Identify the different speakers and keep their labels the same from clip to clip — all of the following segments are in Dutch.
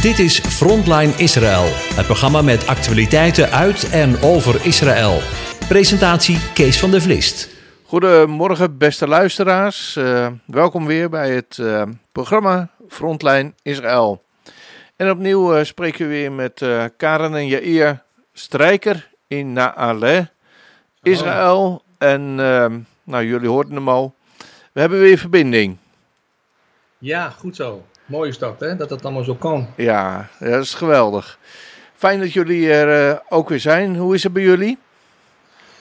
Speaker 1: Dit is Frontline Israël, het programma met actualiteiten uit en over Israël. Presentatie Kees van der Vlist.
Speaker 2: Goedemorgen, beste luisteraars. Uh, welkom weer bij het uh, programma Frontline Israël. En opnieuw uh, spreken we weer met Karen en Jair Strijker in Naale, Israël. En nou, jullie hoorden hem al. We hebben weer verbinding.
Speaker 3: Ja, goed zo. Mooi is dat, hè? Dat dat allemaal zo kan.
Speaker 2: Ja, dat is geweldig. Fijn dat jullie er uh, ook weer zijn. Hoe is het bij jullie?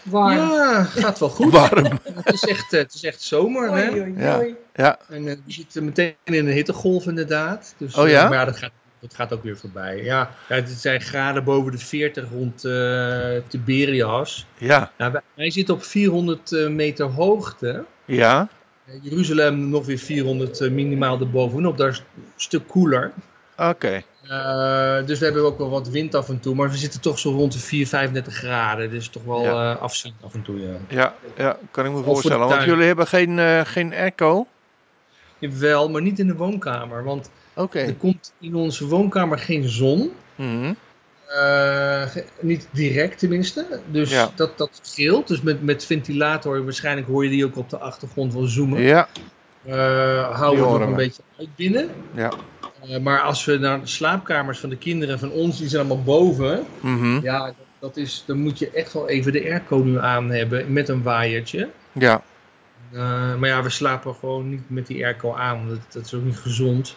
Speaker 3: Warm. Ja, gaat wel goed.
Speaker 2: Warm.
Speaker 3: het, is echt, het is echt zomer, hè?
Speaker 2: Oei, oei, ja. ja.
Speaker 3: En uh, je zit meteen in een hittegolf, inderdaad. Dus,
Speaker 2: oh ja?
Speaker 3: Uh, maar ja, dat gaat, dat gaat ook weer voorbij. Ja, ja het zijn graden boven de 40 rond Tiberias.
Speaker 2: Ja.
Speaker 3: Nou, wij, wij zitten op 400 meter hoogte.
Speaker 2: Ja.
Speaker 3: Jeruzalem nog weer 400 uh, minimaal erbovenop. Daar is het een stuk koeler.
Speaker 2: Oké. Okay.
Speaker 3: Uh, dus we hebben ook wel wat wind af en toe. Maar we zitten toch zo rond de 4, 35 graden. Dus toch wel ja. uh, afzien af en toe. Ja,
Speaker 2: ja, ja kan ik me voorstellen. Want jullie hebben geen, uh, geen airco?
Speaker 3: Jawel, maar niet in de woonkamer. Want
Speaker 2: okay.
Speaker 3: er komt in onze woonkamer geen zon.
Speaker 2: Mm -hmm.
Speaker 3: Uh, niet direct tenminste. Dus
Speaker 2: ja.
Speaker 3: dat, dat scheelt. Dus met, met ventilator, waarschijnlijk hoor je die ook op de achtergrond wel zoomen.
Speaker 2: Ja.
Speaker 3: Uh, houden we nog een beetje uit binnen.
Speaker 2: Ja.
Speaker 3: Uh, maar als we naar de slaapkamers van de kinderen van ons, die zijn allemaal boven.
Speaker 2: Mm -hmm.
Speaker 3: Ja, dat is, dan moet je echt wel even de airco nu aan hebben met een waaiertje.
Speaker 2: Ja.
Speaker 3: Maar ja, we slapen gewoon niet met die airco aan. Dat, dat is ook niet gezond.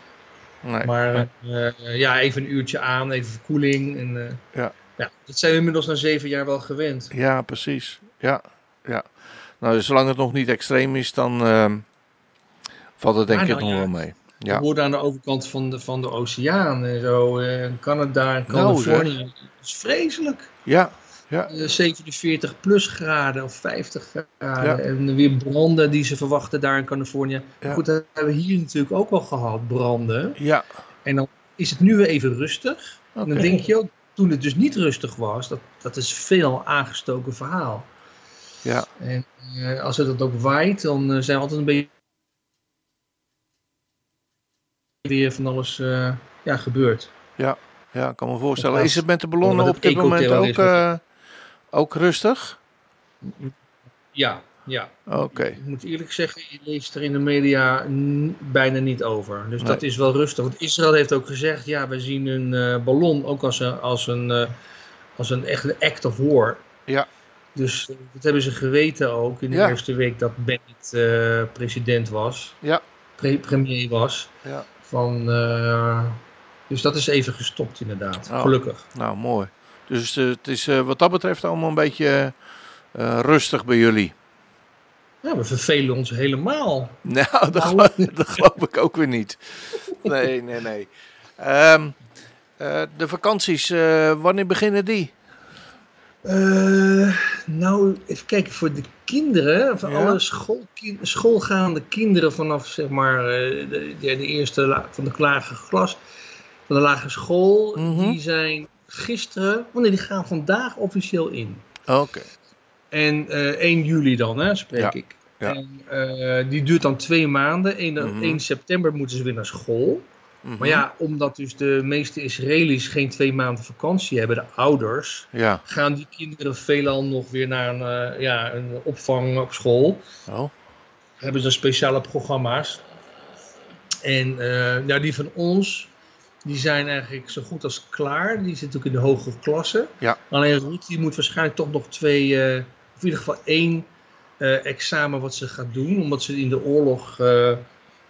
Speaker 2: Nee,
Speaker 3: maar
Speaker 2: nee.
Speaker 3: uh, ja, even een uurtje aan, even verkoeling. En, uh,
Speaker 2: ja.
Speaker 3: ja. Dat zijn we inmiddels na zeven jaar wel gewend.
Speaker 2: Ja, precies. Ja, ja. Nou, zolang het nog niet extreem is, dan uh, valt het denk ik
Speaker 3: nou,
Speaker 2: nog
Speaker 3: ja.
Speaker 2: wel mee. Ja.
Speaker 3: We worden aan de overkant van de, van de oceaan en zo. Uh, Canada en Californië.
Speaker 2: Nou,
Speaker 3: dat is vreselijk.
Speaker 2: Ja, ja.
Speaker 3: Uh, 47 plus graden of 50 graden.
Speaker 2: Ja.
Speaker 3: En weer branden die ze verwachten daar in Californië.
Speaker 2: Ja.
Speaker 3: Goed, dat hebben we hier natuurlijk ook wel gehad, branden.
Speaker 2: Ja.
Speaker 3: En dan is het nu weer even rustig.
Speaker 2: Okay.
Speaker 3: Dan denk je ook, toen het dus niet rustig was, dat, dat is veel aangestoken verhaal.
Speaker 2: Ja.
Speaker 3: En uh, als het dat ook waait, dan uh, zijn we altijd een beetje weer van alles uh, ja, gebeurd.
Speaker 2: Ja, ja, ik kan me voorstellen. Is het met de ballonnen op dit moment ook, ook rustig?
Speaker 3: Ja, ja.
Speaker 2: Oké. Okay.
Speaker 3: Ik moet eerlijk zeggen, je leest er in de media bijna niet over. Dus nee. dat is wel rustig. Want Israël heeft ook gezegd, ja, we zien een uh, ballon ook als een, als een, uh, als een echte act of war.
Speaker 2: Ja.
Speaker 3: Dus dat hebben ze geweten ook in de
Speaker 2: ja.
Speaker 3: eerste week dat Bennett uh, president was.
Speaker 2: Ja.
Speaker 3: Pre premier was.
Speaker 2: Ja.
Speaker 3: Van, dus dat is even gestopt inderdaad,
Speaker 2: oh.
Speaker 3: gelukkig.
Speaker 2: Nou, mooi. Dus het is wat dat betreft allemaal een beetje rustig bij jullie.
Speaker 3: Ja, we vervelen ons helemaal.
Speaker 2: Nou, dat, geloof, dat geloof ik ook weer niet. Nee, nee, nee. Um, uh, de vakanties, uh, wanneer beginnen die?
Speaker 3: Uh, nou, even kijken, voor de kinderen, voor ja. alle school, schoolgaande kinderen vanaf zeg maar de, de, eerste van de lage klas, van de lagere school,
Speaker 2: Mhm.
Speaker 3: mm -hmm. die zijn gisteren, oh nee, die gaan vandaag officieel in.
Speaker 2: Oké. Okay.
Speaker 3: En uh, 1 juli dan, hè, spreek
Speaker 2: ja.
Speaker 3: ik.
Speaker 2: Ja.
Speaker 3: En, uh, die duurt dan twee maanden. 1, mm -hmm. 1 september moeten ze weer naar school.
Speaker 2: Mm -hmm.
Speaker 3: Maar ja, omdat dus de meeste Israëli's geen twee maanden vakantie hebben, de ouders,
Speaker 2: ja.
Speaker 3: gaan die kinderen veelal nog weer naar een, uh, ja, een opvang op school.
Speaker 2: Oh.
Speaker 3: Hebben ze speciale programma's. En ja, die van ons, die zijn eigenlijk zo goed als klaar. Die zitten ook in de hogere klasse.
Speaker 2: Ja.
Speaker 3: Alleen Ruud, die moet waarschijnlijk toch nog twee, uh, of in ieder geval één uh, examen wat ze gaat doen. Omdat ze in de oorlog uh,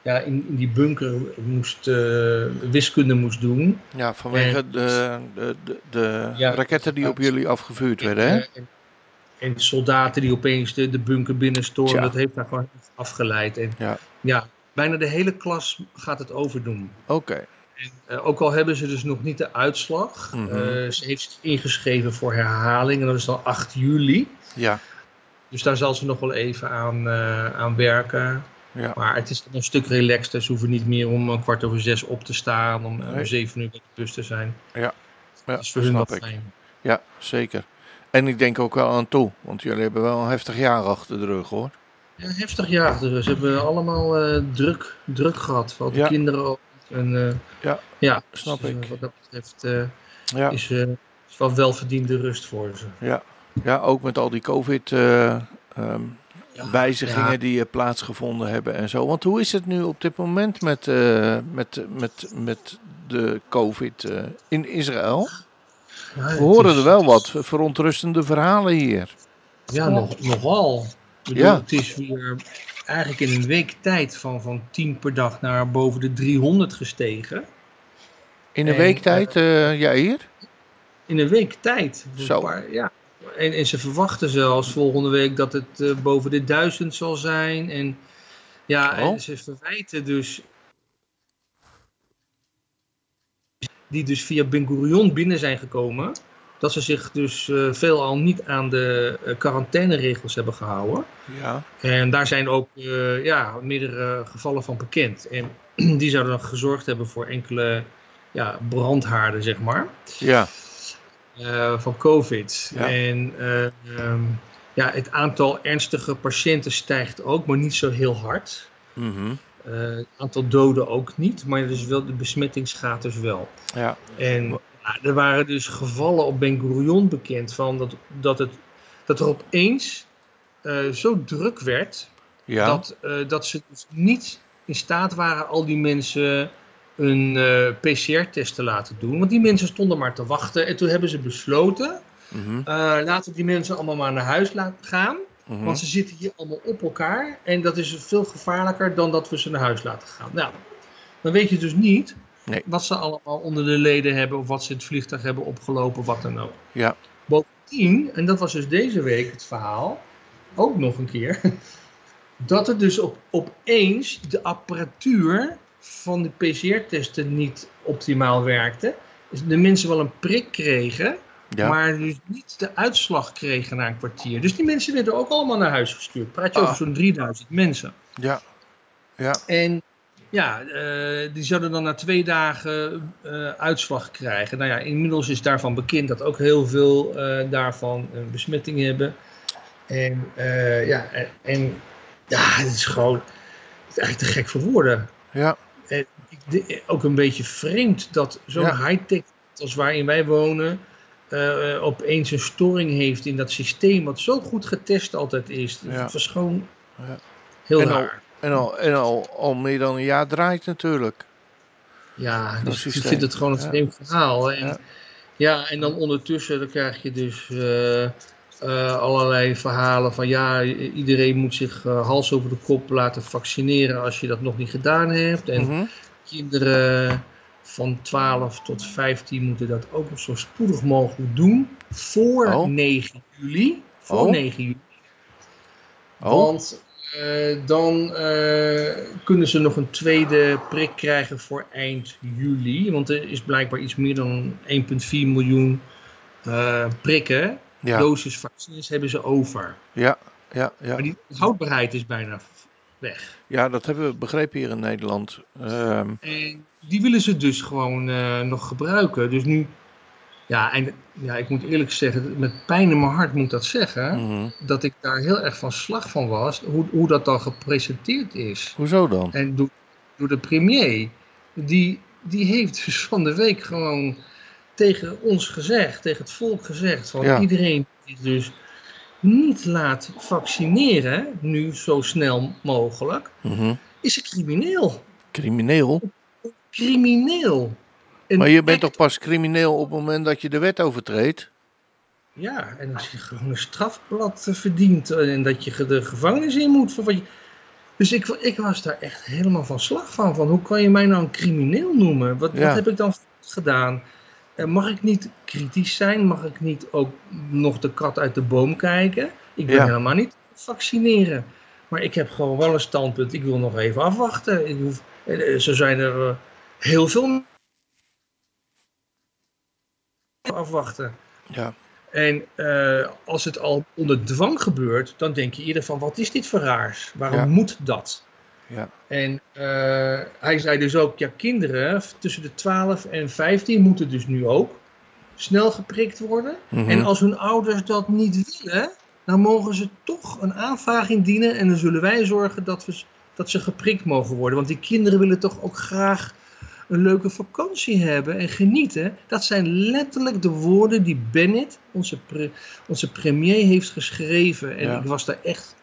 Speaker 3: ja, in, in, die bunker moest, wiskunde moest doen.
Speaker 2: Ja, vanwege en, de, de, de, de ja, raketten die op jullie afgevuurd
Speaker 3: en,
Speaker 2: werden, hè?
Speaker 3: En, en, soldaten die opeens de, de bunker binnenstormen, dat heeft daar gewoon afgeleid. En
Speaker 2: ja.
Speaker 3: ja, bijna de hele klas gaat het overdoen.
Speaker 2: Oké. Okay.
Speaker 3: En, uh, ook al hebben ze dus nog niet de uitslag.
Speaker 2: Mhm.
Speaker 3: Mm -hmm. uh, ze heeft zich ingeschreven voor herhaling en dat is dan 8 juli.
Speaker 2: Ja.
Speaker 3: Dus daar zal ze nog wel even aan, uh, aan werken.
Speaker 2: Ja.
Speaker 3: Maar het is een stuk relaxter. Ze hoeven niet meer om een kwart over zes op te staan. Om
Speaker 2: Nee.
Speaker 3: om zeven uur bij de bus te zijn.
Speaker 2: Ja, ja
Speaker 3: Dat is voor
Speaker 2: dat
Speaker 3: hun
Speaker 2: snap
Speaker 3: wat
Speaker 2: ik.
Speaker 3: fijn.
Speaker 2: Ja, zeker. En ik denk ook wel aan toe, want jullie hebben wel een heftig jaar achter de rug, hoor.
Speaker 3: Ja, heftig jaar. Ze hebben allemaal eh, druk, druk gehad. Vooral de
Speaker 2: Ja.
Speaker 3: kinderen ook. En, uh,
Speaker 2: ja,
Speaker 3: ja,
Speaker 2: snap
Speaker 3: dus,
Speaker 2: ik.
Speaker 3: Wat dat betreft
Speaker 2: ja.
Speaker 3: is, is wel welverdiende rust voor ze.
Speaker 2: Ja, ja ook met al die COVID um, ja, wijzigingen ja. die plaatsgevonden hebben en zo. Want hoe is het nu op dit moment met, met, met, met de COVID in Israël?
Speaker 3: Ja,
Speaker 2: We horen er wel wat verontrustende verhalen hier.
Speaker 3: Ja, nog, nogal. Ik bedoel, Het is weer eigenlijk in een week tijd van, van 10 per dag naar boven de 300 gestegen.
Speaker 2: In een en, week tijd, uh, ja hier?
Speaker 3: In een week tijd.
Speaker 2: Zo.
Speaker 3: Paar, ja. En, en, ze verwachten zelfs volgende week dat het uh, boven de 1000 zal zijn. En ja, oh. en ze verwijten dus die dus via Ben Gurion binnen zijn gekomen, dat ze zich dus uh, veelal niet aan de uh, quarantaineregels hebben gehouden.
Speaker 2: Ja.
Speaker 3: En daar zijn ook uh, ja, meerdere gevallen van bekend. En die zouden dan gezorgd hebben voor enkele ja, brandhaarden, zeg maar.
Speaker 2: Ja.
Speaker 3: van COVID.
Speaker 2: Ja.
Speaker 3: En um, ja, het aantal ernstige patiënten stijgt ook, maar niet zo heel hard.
Speaker 2: Mm -hmm.
Speaker 3: Uh, het aantal doden ook niet, maar dus wel de besmettingsgraad dus wel.
Speaker 2: Ja.
Speaker 3: En er waren dus gevallen op Ben Gurion bekend van dat, dat, het, dat er opeens uh, zo druk werd
Speaker 2: ja.
Speaker 3: dat, uh, dat ze dus niet in staat waren al die mensen een PCR-test te laten doen. Want die mensen stonden maar te wachten en toen hebben ze besloten,
Speaker 2: mm -hmm.
Speaker 3: laten we die mensen allemaal maar naar huis laten gaan.
Speaker 2: Mm -hmm.
Speaker 3: Want ze zitten hier allemaal op elkaar. En dat is veel gevaarlijker dan dat we ze naar huis laten gaan. Nou, dan weet je dus niet
Speaker 2: nee.
Speaker 3: wat ze allemaal onder de leden hebben. Of wat ze in het vliegtuig hebben opgelopen, wat dan ook.
Speaker 2: Ja.
Speaker 3: Bovendien, en dat was dus deze week het verhaal. Ook nog een keer. Dat er dus op, opeens de apparatuur van de PCR-testen niet optimaal werkte. Dus de mensen wel een prik kregen.
Speaker 2: Ja.
Speaker 3: Maar dus niet de uitslag kregen na een kwartier. Dus die mensen werden ook allemaal naar huis gestuurd. Praat je
Speaker 2: Ah.
Speaker 3: over zo'n 3000 mensen.
Speaker 2: Ja. Ja.
Speaker 3: En ja, uh, die zouden dan na twee dagen uh, uitslag krijgen. Nou ja, inmiddels is daarvan bekend dat ook heel veel uh, daarvan een besmetting hebben. En ja, en, en, ja, het is gewoon het is eigenlijk te gek voor woorden.
Speaker 2: Ja.
Speaker 3: En, de, ook een beetje vreemd dat zo'n
Speaker 2: Ja.
Speaker 3: high-tech als waarin wij wonen opeens een storing heeft in dat systeem wat zo goed getest altijd is.
Speaker 2: Ja.
Speaker 3: Het was gewoon
Speaker 2: Ja.
Speaker 3: heel
Speaker 2: En
Speaker 3: raar.
Speaker 2: En, al, en al, al meer dan een jaar draait natuurlijk.
Speaker 3: Ja,
Speaker 2: dat
Speaker 3: dus ik vind het gewoon een
Speaker 2: Ja.
Speaker 3: vreemd verhaal. En,
Speaker 2: Ja.
Speaker 3: ja. en dan ondertussen dan krijg je dus eh, eh, allerlei verhalen van ja, iedereen moet zich eh, hals over de kop laten vaccineren als je dat nog niet gedaan hebt. En
Speaker 2: Mhm.
Speaker 3: kinderen van 12 tot 15 moeten dat ook nog zo spoedig mogelijk doen. Voor
Speaker 2: Oh.
Speaker 3: 9 juli. Voor
Speaker 2: Oh.
Speaker 3: 9 juli.
Speaker 2: Oh,
Speaker 3: Want eh, dan eh, kunnen ze nog een tweede prik krijgen voor eind juli. Want er is blijkbaar iets meer dan 1,4 miljoen eh, prikken.
Speaker 2: ja,
Speaker 3: Dosis vaccins hebben ze over.
Speaker 2: ja, ja, ja.
Speaker 3: Maar die houdbaarheid is bijna weg.
Speaker 2: ja, dat hebben we begrepen hier in Nederland. Ehm,
Speaker 3: En die willen ze dus gewoon nog gebruiken. Dus nu, ja, en ja, ik moet eerlijk zeggen, met pijn in mijn hart moet ik dat zeggen,
Speaker 2: mhm.
Speaker 3: dat ik daar heel erg van slag van was, hoe, hoe dat dan gepresenteerd is.
Speaker 2: Hoezo dan?
Speaker 3: En door, door de premier, die, die heeft dus van de week gewoon tegen ons gezegd, tegen het volk gezegd, van
Speaker 2: Ja.
Speaker 3: iedereen die dus niet laat vaccineren, nu zo snel mogelijk,
Speaker 2: Mhm.
Speaker 3: is een crimineel.
Speaker 2: Crimineel?
Speaker 3: Crimineel.
Speaker 2: Maar je bent toch pas crimineel op het moment dat je de wet overtreedt?
Speaker 3: Ja, en als je gewoon een strafblad eh, verdient en dat je de gevangenis in moet. Voor wat je... Dus ik, ik was daar echt helemaal van slag van. van hoe kan je mij nou een crimineel noemen? Wat,
Speaker 2: Ja.
Speaker 3: wat heb ik dan gedaan? Eh, mag ik niet kritisch zijn? Mag ik niet ook nog de kat uit de boom kijken? Ik ben
Speaker 2: Ja.
Speaker 3: helemaal niet vaccineren. Maar ik heb gewoon wel een standpunt. Ik wil nog even afwachten. Ik hoef, eh, zo zijn er eh, heel veel afwachten.
Speaker 2: Ja,
Speaker 3: En eh, als het al onder dwang gebeurt, dan denk je eerder van wat is dit voor raars? Waarom
Speaker 2: Ja.
Speaker 3: moet dat?
Speaker 2: ja,
Speaker 3: En eh, hij zei dus ook, ja kinderen tussen de 12 en 15 moeten dus nu ook snel geprikt worden.
Speaker 2: mhm.
Speaker 3: En als hun ouders dat niet willen, dan mogen ze toch een aanvraag indienen en dan zullen wij zorgen dat, we, dat ze geprikt mogen worden. Want die kinderen willen toch ook graag een leuke vakantie hebben en genieten. Dat zijn letterlijk de woorden die Bennett, onze, pre, onze premier, heeft geschreven. En
Speaker 2: Ja.
Speaker 3: ik was daar echt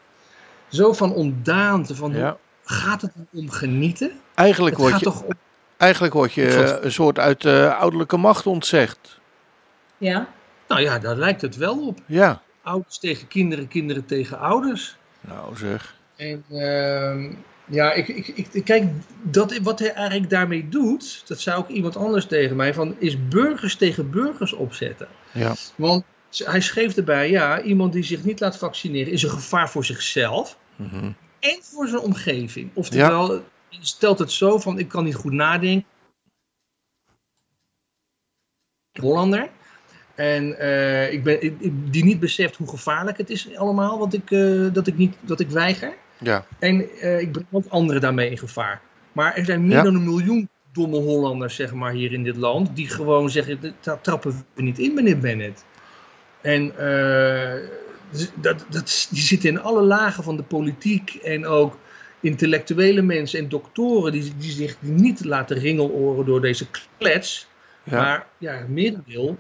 Speaker 3: zo van ontdaan. Van,
Speaker 2: Ja.
Speaker 3: Gaat het om genieten?
Speaker 2: Eigenlijk
Speaker 3: Het
Speaker 2: word
Speaker 3: gaat
Speaker 2: je,
Speaker 3: toch om...
Speaker 2: eigenlijk word je eh, een soort uit de ouderlijke macht ontzegd.
Speaker 4: Ja,
Speaker 3: Nou ja, daar lijkt het wel op.
Speaker 2: Ja.
Speaker 3: Ouders tegen kinderen, kinderen tegen ouders.
Speaker 2: Nou zeg.
Speaker 3: En ehm, ja, ik, ik, ik, kijk, dat, wat hij eigenlijk daarmee doet, dat zei ook iemand anders tegen mij, van, is burgers tegen burgers opzetten.
Speaker 2: Ja.
Speaker 3: Want hij schreef erbij, ja, iemand die zich niet laat vaccineren is een gevaar voor zichzelf
Speaker 2: Mhm.
Speaker 3: en voor zijn omgeving. Oftewel, je stelt het zo van, ik kan niet goed nadenken. Hollander. En eh, ik ben, ik- die niet beseft hoe gevaarlijk het is allemaal, wat ik, eh, dat, ik niet, dat ik weiger.
Speaker 2: Ja.
Speaker 3: En eh, ik breng ook anderen daarmee in gevaar. Maar er zijn meer
Speaker 2: Ja.
Speaker 3: dan een miljoen domme Hollanders, zeg maar, hier in dit land. Die gewoon zeggen, "Dat- daar trappen we niet in, meneer Bennett. En eh, dus dat, dat, die zitten in alle lagen van de politiek. En ook intellectuele mensen en doktoren die, die zich niet laten ringeloren door deze klets.
Speaker 2: Ja.
Speaker 3: Maar ja, merendeel,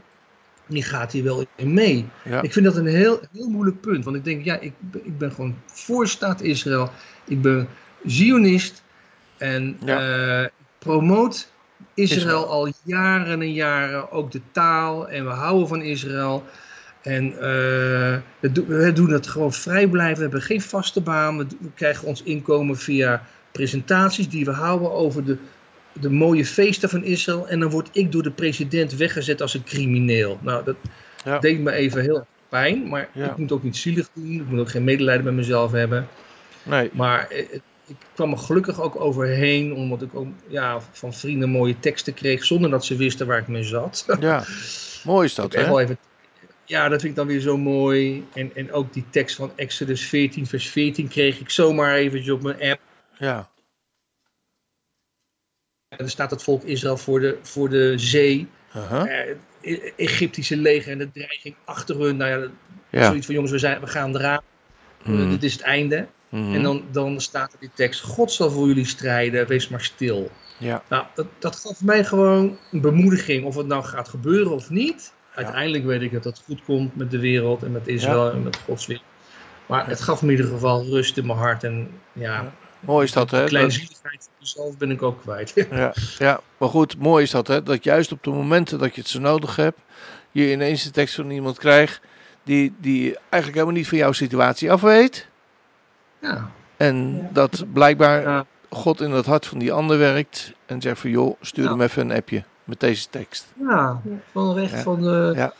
Speaker 3: die gaat hier wel in mee.
Speaker 2: Ja.
Speaker 3: Ik vind dat een heel, heel moeilijk punt. Want ik denk, ja, ik, ben- ik ben gewoon voor staat Israël. Ik ben Zionist. En
Speaker 2: Ja.
Speaker 3: eh, ik promoot Israël,
Speaker 2: Israël.
Speaker 3: al jaren en jaren. Ook de taal. En we houden van Israël. En eh, we, doen- we doen het gewoon vrijblijven. We hebben geen vaste baan. We, we krijgen ons inkomen via presentaties die we houden over de, de mooie feesten van Israël. En dan word ik door de president weggezet als een crimineel. Nou, dat
Speaker 2: Ja.
Speaker 3: deed me even heel pijn. Maar
Speaker 2: Ja.
Speaker 3: ik moet ook niet zielig doen. Ik moet ook geen medelijden met mezelf hebben.
Speaker 2: Nee.
Speaker 3: Maar eh, ik kwam er gelukkig ook overheen. Omdat ik ook ja, van vrienden mooie teksten kreeg. Zonder dat ze wisten waar ik mee zat.
Speaker 2: Ja. Mooi is dat, hè?
Speaker 3: wel even, ja, dat vind ik dan weer zo mooi. En, en ook die tekst van Exodus 14, vers 14 kreeg ik zomaar eventjes op mijn app.
Speaker 2: Ja.
Speaker 3: Er staat het volk Israël voor de, voor de zee. E- Egyptische leger en de dreiging achter hun. Nou ja,
Speaker 2: Ja.
Speaker 3: zoiets van jongens, we, zijn, we gaan eraan. Eh,
Speaker 2: Mhm.
Speaker 3: dit is het einde.
Speaker 2: Mhm.
Speaker 3: En dan, dan staat er die tekst, God zal voor jullie strijden, wees maar stil.
Speaker 2: Ja.
Speaker 3: Nou, dat, dat gaf mij gewoon een bemoediging. Of het nou gaat gebeuren of niet. Uiteindelijk weet ik dat het goed komt met de wereld en met Israël en met Gods wil. Maar het gaf me in ieder geval rust in mijn hart. En Ja,
Speaker 2: Mooi is dat, hè?
Speaker 3: Kleinzieligheid van mezelf ben ik ook kwijt.
Speaker 2: Ja, ja, maar goed, mooi is dat, hè? Dat juist op de momenten dat je het zo nodig hebt, je ineens de tekst van iemand krijgt die, die eigenlijk helemaal niet van jouw situatie af weet.
Speaker 3: ja,
Speaker 2: En
Speaker 4: Ja.
Speaker 2: dat blijkbaar
Speaker 3: Ja.
Speaker 2: God in het hart van die ander werkt en zegt van joh, stuur
Speaker 3: Ja.
Speaker 2: hem even een appje met deze tekst.
Speaker 3: ja van recht
Speaker 2: Ja.
Speaker 3: van de...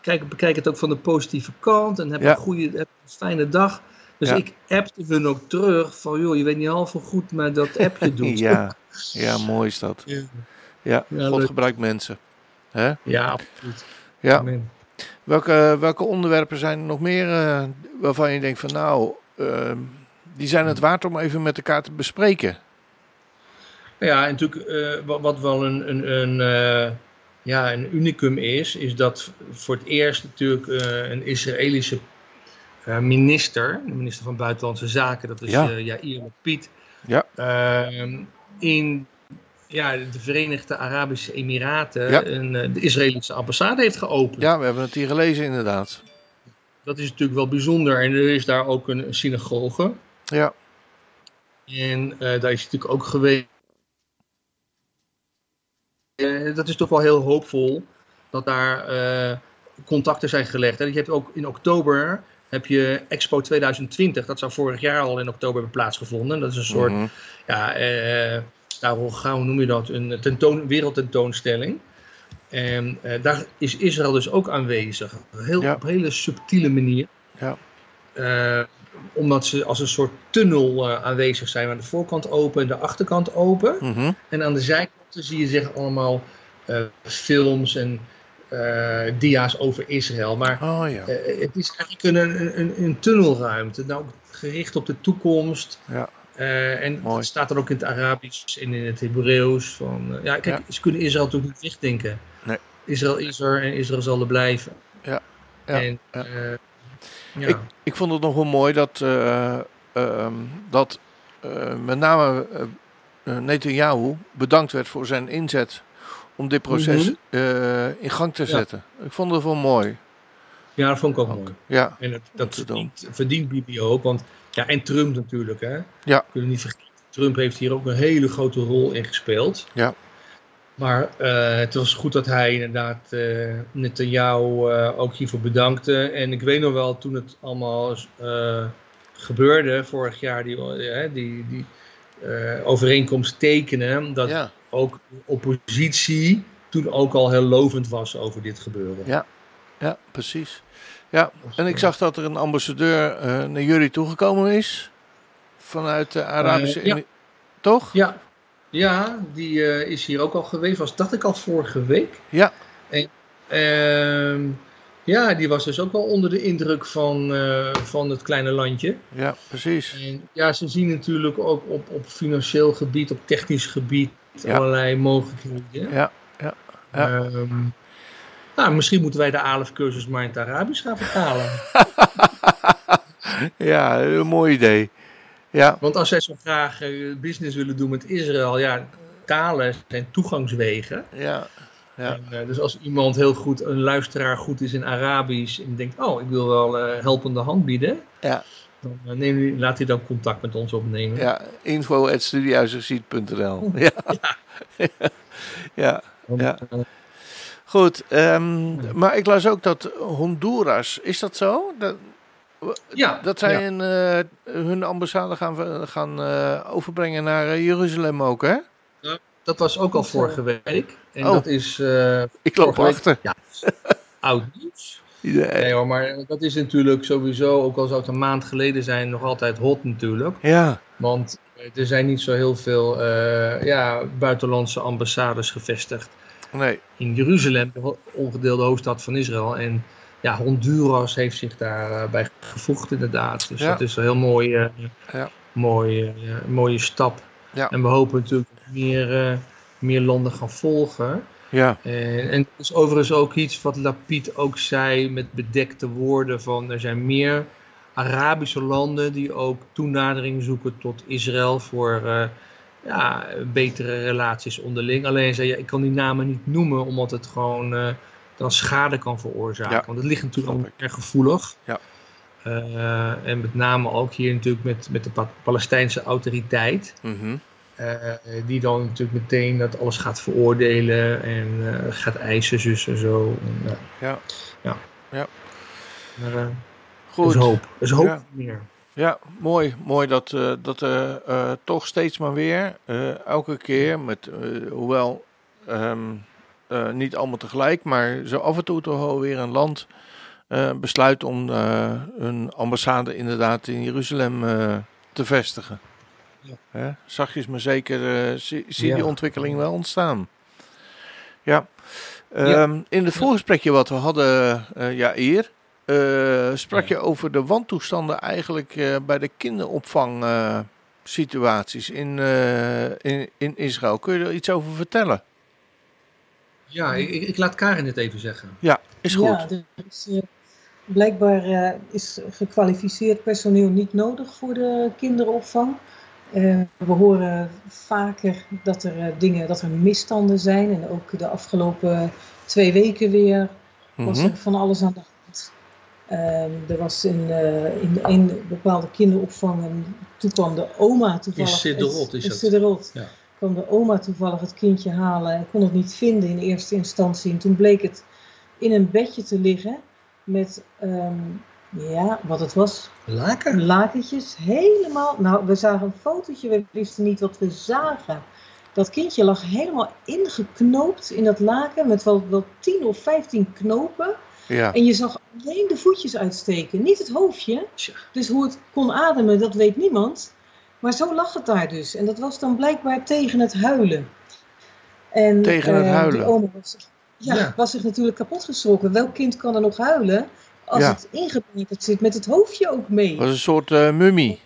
Speaker 3: Kijk, bekijk het ook van de positieve kant. En heb een goede, heb een fijne dag. Dus
Speaker 2: Ja.
Speaker 3: ik appte hun ook terug van, joh, je weet niet half hoe goed maar dat appje doet.
Speaker 2: Ja, ja, mooi is dat.
Speaker 3: Ja.
Speaker 2: Ja,
Speaker 3: Ja,
Speaker 2: God gebruikt mensen. Hè?
Speaker 3: Ja, absoluut.
Speaker 2: Ja.
Speaker 3: Amen.
Speaker 2: Welke, welke onderwerpen zijn er nog meer eh, waarvan je denkt van nou, eh, die zijn het waard om even met elkaar te bespreken?
Speaker 3: Ja, en natuurlijk eh, wat, wat wel een, een, een, eh, ja, een unicum is, is dat voor het eerst natuurlijk een Israëlische minister, de minister van Buitenlandse Zaken, dat is
Speaker 2: Ja.
Speaker 3: ja. Yair Lapid,
Speaker 2: Ja.
Speaker 3: ehm, in ja, de Verenigde Arabische Emiraten
Speaker 2: Ja.
Speaker 3: een, eh, de Israëlische ambassade heeft geopend.
Speaker 2: Ja, we hebben het hier gelezen inderdaad.
Speaker 3: Dat is natuurlijk wel bijzonder. En er is daar ook een, een synagoge.
Speaker 2: Ja,
Speaker 3: En eh, daar is hij natuurlijk ook geweest. Eh, dat is toch wel heel hoopvol dat daar eh, contacten zijn gelegd. Hè. Je hebt ook in oktober heb je Expo 2020. Dat zou vorig jaar al in oktober hebben plaatsgevonden. Dat is een soort,
Speaker 2: Mhm.
Speaker 3: ja, eh, nou, hoe noem je dat? Een tentoon, wereldtentoonstelling. En eh, daar is Israël dus ook aanwezig. Heel,
Speaker 2: Ja.
Speaker 3: Op een hele subtiele manier.
Speaker 2: Ja.
Speaker 3: Eh, omdat ze als een soort tunnel eh, aanwezig zijn. Aan de voorkant open en de achterkant open.
Speaker 2: Mhm.
Speaker 3: En aan de zijkanten zie je zeg allemaal films en dia's over Israël. Maar
Speaker 2: Oh ja.
Speaker 3: eh, het is eigenlijk een, een, een tunnelruimte. Nou, gericht op de toekomst.
Speaker 2: Ja.
Speaker 3: Eh, en
Speaker 2: Mooi.
Speaker 3: het staat er ook in het Arabisch en in het Hebreeuws. Van, eh, ja, kijk, ze kunnen Israël natuurlijk niet wegdenken.
Speaker 2: Nee.
Speaker 3: Israël is er en Israël zal er blijven.
Speaker 2: Ja, ja,
Speaker 3: en,
Speaker 2: ja.
Speaker 3: eh, ja.
Speaker 2: Ik vond het nog wel mooi dat, eh, ehm, dat eh, met name eh, Netanyahu bedankt werd voor zijn inzet om dit proces
Speaker 3: Mhm.
Speaker 2: eh, in gang te
Speaker 3: Ja.
Speaker 2: zetten. Ik vond het wel mooi.
Speaker 3: Ja, dat vond ik ook
Speaker 2: Ook.
Speaker 3: mooi.
Speaker 2: Ja,
Speaker 3: En dat, dat verdient, verdient Bibi ook. Want, ja, en Trump natuurlijk. Hè.
Speaker 2: Ja.
Speaker 3: We kunnen niet vergeten. Trump heeft hier ook een hele grote rol in gespeeld.
Speaker 2: Ja.
Speaker 3: Maar eh, het was goed dat hij inderdaad uh, Netanyahu uh, ook hiervoor bedankte. En ik weet nog wel, toen het allemaal uh, gebeurde, vorig jaar, die, die, die overeenkomst tekenen, dat
Speaker 2: ja.
Speaker 3: Ook de oppositie toen ook al heel lovend was over dit gebeuren.
Speaker 2: Ja, ja precies. Ja, en ik zag dat er een ambassadeur uh, naar jullie toegekomen is. Vanuit de Arabische...
Speaker 3: Uh, ja.
Speaker 2: Toch?
Speaker 3: Ja, ja die uh, is hier ook al geweest. Was dacht ik al vorige week.
Speaker 2: Ja.
Speaker 3: En, uh, ja, die was dus ook wel onder de indruk van, van het kleine landje.
Speaker 2: Ja, precies.
Speaker 3: En ja, ze zien natuurlijk ook op, op financieel gebied, op technisch gebied
Speaker 2: Ja.
Speaker 3: allerlei mogelijkheden.
Speaker 2: Ja, ja, ja.
Speaker 3: Ehm, nou, misschien moeten wij de ALF-cursus maar in het Arabisch gaan vertalen.
Speaker 2: ja, een mooi idee. Ja,
Speaker 3: Want als zij zo graag eh, business willen doen met Israël, ja, talen zijn toegangswegen.
Speaker 2: ja, ja.
Speaker 3: En, eh, dus als iemand heel goed, een luisteraar goed is in Arabisch en denkt, oh, ik wil wel eh, helpende hand bieden,
Speaker 2: Ja.
Speaker 3: Dan eh, neem, laat hij dan contact met ons opnemen.
Speaker 2: ja. info.studiehuizenziet.nl ja. ja.
Speaker 3: Want,
Speaker 2: ja.
Speaker 3: eh,
Speaker 2: Goed, ehm, maar ik las ook dat Honduras, is dat zo? Dat,
Speaker 3: ja,
Speaker 2: dat zij
Speaker 3: ja.
Speaker 2: een, eh, hun ambassade gaan, gaan overbrengen naar Jeruzalem ook, hè?
Speaker 3: dat was ook al vorige week. En
Speaker 2: Oh.
Speaker 3: dat is
Speaker 2: Ik loop
Speaker 3: week-
Speaker 2: achter.
Speaker 3: Ja, oud nieuws.
Speaker 2: Nee.
Speaker 3: Hoor, maar dat is natuurlijk sowieso, ook al zou het een maand geleden zijn, nog altijd hot natuurlijk.
Speaker 2: Ja,
Speaker 3: Want er zijn niet zo heel veel eh, ja, buitenlandse ambassades gevestigd
Speaker 2: nee.
Speaker 3: in Jeruzalem, de ongedeelde hoofdstad van Israël. En ja, Honduras heeft zich daarbij bij gevoegd inderdaad. Dus
Speaker 2: Ja.
Speaker 3: dat is een heel mooi, eh,
Speaker 2: Ja.
Speaker 3: mooi, eh, mooie stap.
Speaker 2: Ja.
Speaker 3: En we hopen natuurlijk meer, eh, meer landen gaan volgen.
Speaker 2: Ja,
Speaker 3: En, en dat is overigens ook iets wat Lapid ook zei met bedekte woorden van er zijn meer Arabische landen die ook toenadering zoeken tot Israël voor eh, ja, betere relaties onderling. Alleen zei je, ik kan die namen niet noemen omdat het gewoon eh, dan schade kan veroorzaken.
Speaker 2: Ja,
Speaker 3: Want het ligt natuurlijk allemaal erg gevoelig.
Speaker 2: Ja.
Speaker 3: Eh, en met name ook hier natuurlijk met, met de Pa- Palestijnse autoriteit.
Speaker 2: mhm.
Speaker 3: Eh, die dan natuurlijk meteen dat alles gaat veroordelen en eh, gaat eisen, zus en zo. En, eh,
Speaker 2: ja.
Speaker 3: ja.
Speaker 2: Ja.
Speaker 3: Maar eh, er
Speaker 2: Goed.
Speaker 3: is hoop. Er is hoop
Speaker 2: Ja.
Speaker 3: meer.
Speaker 2: Ja, mooi. Mooi dat, eh dat er eh, toch steeds maar weer, eh, elke keer, met, eh, hoewel ehm, eh, niet allemaal tegelijk, maar zo af en toe toch weer een land eh, besluit om eh, een ambassade inderdaad in Jeruzalem eh, te vestigen.
Speaker 3: Ja.
Speaker 2: Hè? Zachtjes maar zeker eh, zie, zie
Speaker 3: Ja.
Speaker 2: die ontwikkeling wel ontstaan. Ja.
Speaker 3: Ja.
Speaker 2: Ehm, In het voorgesprekje wat we hadden, eh ja, eer, eh, sprak
Speaker 3: Ja.
Speaker 2: je over de wantoestanden eigenlijk eh, bij de kinderopvangsituaties in, eh, in, in Israël. Kun je er iets over vertellen?
Speaker 3: Ja, ik, ik- laat Karin het even zeggen.
Speaker 2: Ja, is goed.
Speaker 4: Ja, is, blijkbaar eh, is gekwalificeerd personeel niet nodig voor de kinderopvang. Eh, we horen vaker dat er, eh, dingen, dat er misstanden zijn. En ook de afgelopen twee weken weer was
Speaker 2: Mhm.
Speaker 4: er van alles aan de hand. Ehm, er was in, eh, in een bepaalde kinderopvang, en toen kwam de oma toevallig...
Speaker 3: In is
Speaker 4: in
Speaker 3: dat.
Speaker 4: Siderot.
Speaker 3: Ja.
Speaker 4: kwam de oma toevallig het kindje halen en kon het niet vinden in eerste instantie. En toen bleek het in een bedje te liggen met, ehm, ja, wat het was,
Speaker 3: Laken?
Speaker 4: lakentjes. Helemaal, nou, we zagen een fotootje, we wisten niet wat we zagen. Dat kindje lag helemaal ingeknoopt in dat laken met wel, wel 10 of 15 knopen.
Speaker 2: Ja,
Speaker 4: En je zag alleen de voetjes uitsteken, niet het hoofdje. Dus hoe het kon ademen, dat weet niemand. Maar zo lag het daar dus. En dat was dan blijkbaar tegen het huilen. En,
Speaker 2: Tegen het
Speaker 4: eh,
Speaker 2: huilen?
Speaker 4: Die oma was, zich- ja,
Speaker 3: Ja.
Speaker 4: was zich natuurlijk kapot geschrokken. Welk kind kan er nog huilen als
Speaker 2: Ja.
Speaker 4: het ingebankerd zit met het hoofdje ook mee?
Speaker 2: was een soort eh, mummie.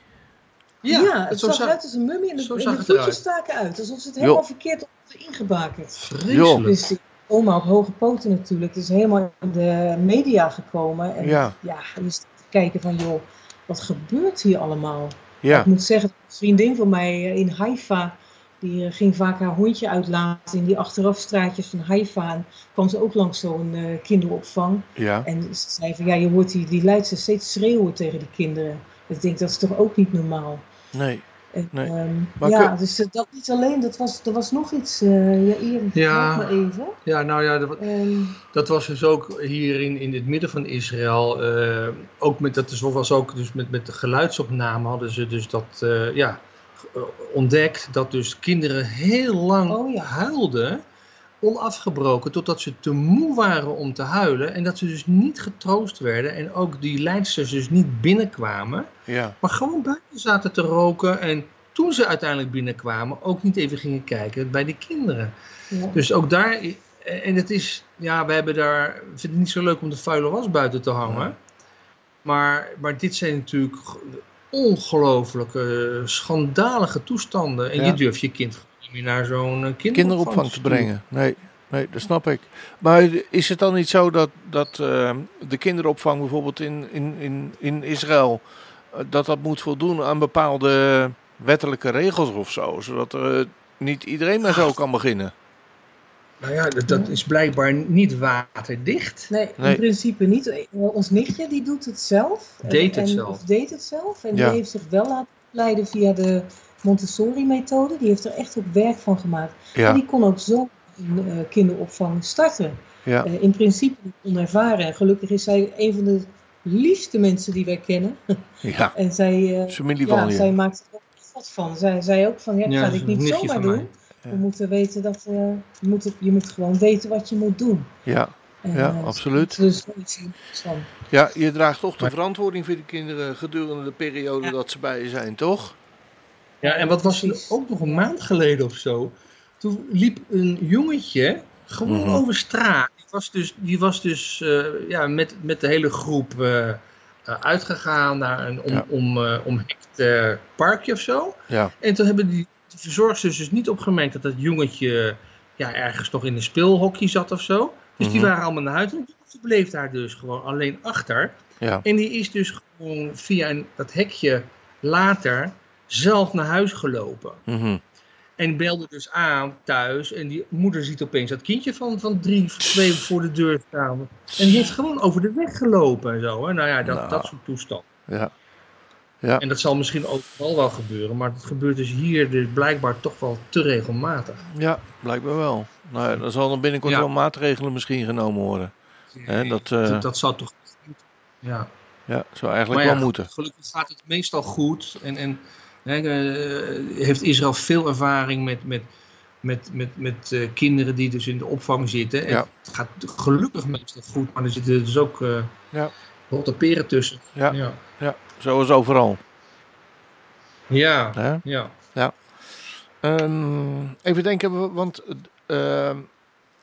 Speaker 4: Ja, het
Speaker 3: zo
Speaker 4: zag eruit als een mummie en de, en
Speaker 3: het
Speaker 4: voetjes staken uit. Alsof ze het helemaal verkeerd hadden ingebakerd.
Speaker 3: Vreselijk.
Speaker 4: Dus die oma op hoge poten natuurlijk. Het is helemaal in de media gekomen. En
Speaker 2: Ja.
Speaker 4: ja, staat te kijken van joh, wat gebeurt hier allemaal?
Speaker 2: Ja,
Speaker 4: Ik moet zeggen, dat een vriendin van mij eh, in Haifa, Die eh, ging vaak haar hondje uitlaten in die achterafstraatjes van Haifa. En kwam ze ook langs zo'n eh, kinderopvang.
Speaker 2: Ja.
Speaker 4: En ze zei van ja, je hoort die, die Leidse steeds schreeuwen tegen die kinderen. Ik denk dat is toch ook niet normaal.
Speaker 2: Nee.
Speaker 4: En,
Speaker 2: Nee.
Speaker 4: ehm,
Speaker 2: Maar
Speaker 4: ja,
Speaker 2: kun-
Speaker 4: dus eh, dat niet alleen, dat was, er was nog iets. eh ja, Ian,
Speaker 3: Ja.
Speaker 4: even.
Speaker 3: Ja, nou ja, dat,
Speaker 4: Ehm,
Speaker 3: dat was dus ook hier in, in het midden van Israël. eh, ook met, dat was ook dus met, met de geluidsopname hadden ze dus dat eh, ja, ontdekt. Dat dus kinderen heel lang
Speaker 4: Oh ja.
Speaker 3: huilden. Onafgebroken, totdat ze te moe waren om te huilen. En dat ze dus niet getroost werden. En ook die leidsters dus niet binnenkwamen.
Speaker 2: Ja.
Speaker 3: Maar gewoon buiten zaten te roken. En toen ze uiteindelijk binnenkwamen, ook niet even gingen kijken bij die kinderen.
Speaker 4: ja.
Speaker 3: Dus ook daar, en het is, ja, we hebben daar, ik vind het niet zo leuk om de vuile was buiten te hangen. Maar, maar dit zijn natuurlijk ongelooflijke, schandalige toestanden. En
Speaker 2: Ja.
Speaker 3: je durft je kind niet meer naar zo'n eh, kinderopvang,
Speaker 2: Kinderopvang te brengen. Nee. Nee, dat snap ik. Maar is het dan niet zo dat, dat eh, de kinderopvang bijvoorbeeld in, in, in, in Israël, eh, dat dat moet voldoen aan bepaalde wettelijke regels of zo, zodat er eh, niet iedereen maar zo kan beginnen?
Speaker 3: Nou ja, dat, dat is blijkbaar niet waterdicht.
Speaker 4: Nee,
Speaker 2: Nee.
Speaker 4: in principe niet. Eh, Ons nichtje die doet het zelf. En-
Speaker 3: Deed het
Speaker 4: en,
Speaker 3: zelf.
Speaker 4: Of deed het zelf. En
Speaker 2: Ja.
Speaker 4: die heeft zich wel laten leiden via de Montessori-methode. Die heeft er echt ook werk van gemaakt. En die kon ook zo een eh, kinderopvang starten.
Speaker 2: ja,
Speaker 4: Eh, in principe onervaren. En gelukkig is zij een van de liefste mensen die wij kennen.
Speaker 2: ja.
Speaker 4: En zij, eh,
Speaker 2: Familie
Speaker 4: ja,
Speaker 2: van je.
Speaker 4: zij maakt er ook wat van. Zij zei ook van, ja, ik
Speaker 3: Ja,
Speaker 4: ga
Speaker 3: dat
Speaker 4: dit
Speaker 3: is
Speaker 4: niet zomaar doen.
Speaker 2: Ja.
Speaker 4: We moeten weten dat, eh, je, moet het, je moet gewoon weten wat je moet doen.
Speaker 2: Ja,
Speaker 4: En,
Speaker 2: Ja,
Speaker 4: eh,
Speaker 2: absoluut.
Speaker 4: Dus van.
Speaker 2: ja, je draagt toch de verantwoording voor de kinderen gedurende de periode
Speaker 4: Ja.
Speaker 2: dat ze bij je zijn, toch?
Speaker 3: Ja, en wat was er ook nog een maand geleden of zo? Toen liep een jongetje gewoon
Speaker 2: Mhm.
Speaker 3: over straat. Die was dus, die was dus eh, ja, met, met de hele groep eh, eh, uitgegaan naar een om,
Speaker 2: Ja.
Speaker 3: om, eh, omhekt eh, parkje of zo.
Speaker 2: Ja,
Speaker 3: En toen hebben die de verzorgsters dus niet opgemerkt dat dat jongetje ja, ergens nog in een speelhokje zat of zo. Dus die
Speaker 2: Mhm.
Speaker 3: waren allemaal naar huis. En die bleef daar dus gewoon alleen achter.
Speaker 2: ja,
Speaker 3: En die is dus gewoon via een, dat hekje later zelf naar huis gelopen.
Speaker 2: mhm.
Speaker 3: En belde dus aan thuis. En die moeder ziet opeens dat kindje van, van drie, twee voor de deur staan. En die heeft gewoon over de weg gelopen en zo. Hè? Nou ja, dat,
Speaker 2: Nou.
Speaker 3: dat soort toestand.
Speaker 2: ja, ja.
Speaker 3: En dat zal misschien overal wel gebeuren. Maar dat gebeurt dus hier dus blijkbaar toch wel te regelmatig.
Speaker 2: Ja, blijkbaar wel. Nou ja, dan zal er binnenkort
Speaker 3: Ja.
Speaker 2: wel maatregelen misschien genomen worden. Dat, eh,
Speaker 3: dat, dat zou toch... Ja.
Speaker 2: Ja, zou eigenlijk wel moeten.
Speaker 3: Gelukkig gaat het meestal goed. En, en hè, eh, heeft Israël veel ervaring met, met, met, met, met eh, kinderen die dus in de opvang zitten. En
Speaker 2: Ja.
Speaker 3: Het gaat gelukkig meestal goed, maar er zitten dus ook
Speaker 2: Ja.
Speaker 3: Rotte peren tussen.
Speaker 2: Ja.
Speaker 3: ja.
Speaker 2: Ja, zoals overal.
Speaker 3: Ja,
Speaker 2: Hè?
Speaker 3: ja.
Speaker 2: Ehm, even denken, want ehm,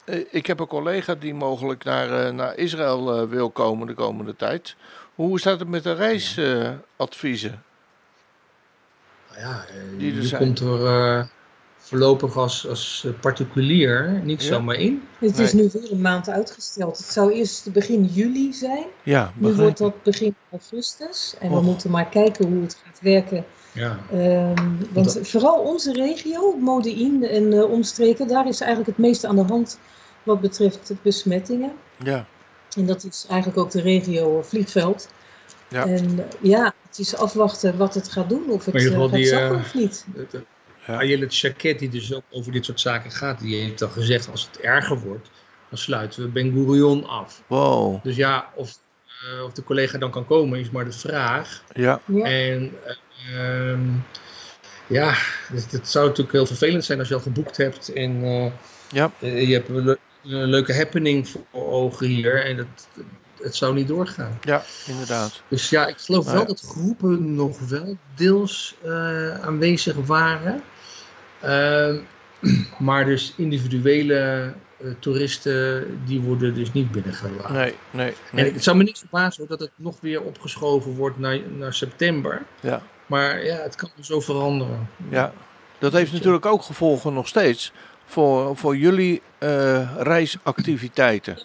Speaker 2: eh, ik heb een collega die mogelijk naar, eh, naar Israël eh, wil komen de komende tijd. Hoe staat het met de reisadviezen?
Speaker 3: Nou ja, eh,
Speaker 2: Die er
Speaker 3: je
Speaker 2: zijn.
Speaker 3: komt er voorlopig als, als eh, particulier niet
Speaker 2: Ja.
Speaker 3: zomaar in.
Speaker 4: Het is nu weer een maand uitgesteld. Het zou eerst begin juli zijn.
Speaker 2: ja,
Speaker 4: Nu wordt dat begin augustus. En we moeten maar kijken hoe het gaat werken.
Speaker 3: Ja.
Speaker 4: Ehm, want
Speaker 3: Dat-
Speaker 4: vooral onze regio, Modi'in en eh, omstreken, daar is eigenlijk het meeste aan de hand wat betreft de besmettingen.
Speaker 2: Ja,
Speaker 4: En dat is eigenlijk ook de regio eh, Vliegveld.
Speaker 2: Ja.
Speaker 4: En ja, het is afwachten wat het gaat doen, of het gaat zakken of niet.
Speaker 3: Ayelet Chaket, die dus ook over dit soort zaken gaat, die heeft al gezegd: als het erger wordt, dan sluiten we Ben Gurion af.
Speaker 2: wow.
Speaker 3: Dus ja, of, eh, of de collega dan kan komen, is maar de vraag.
Speaker 2: Ja,
Speaker 4: Ja.
Speaker 3: En eh, ehm, ja, het, het zou natuurlijk heel vervelend zijn als je al geboekt hebt en eh,
Speaker 2: Ja.
Speaker 3: eh, je hebt een, le- een leuke happening voor ogen hier en het, het zou niet doorgaan.
Speaker 2: ja, inderdaad.
Speaker 3: Dus ja, ik geloof
Speaker 2: Nou
Speaker 3: wel
Speaker 2: ja.
Speaker 3: dat groepen nog wel deels eh, aanwezig waren. Ehm, maar dus individuele eh, toeristen, die worden dus niet binnengelaten.
Speaker 2: Nee, nee,
Speaker 3: En
Speaker 2: nee.
Speaker 3: het zou me niet verbazen hoor, dat het nog weer opgeschoven wordt naar, naar september.
Speaker 2: Ja,
Speaker 3: Maar ja, het kan zo veranderen.
Speaker 2: ja. Dat heeft natuurlijk ook gevolgen nog steeds voor, voor jullie eh, reisactiviteiten.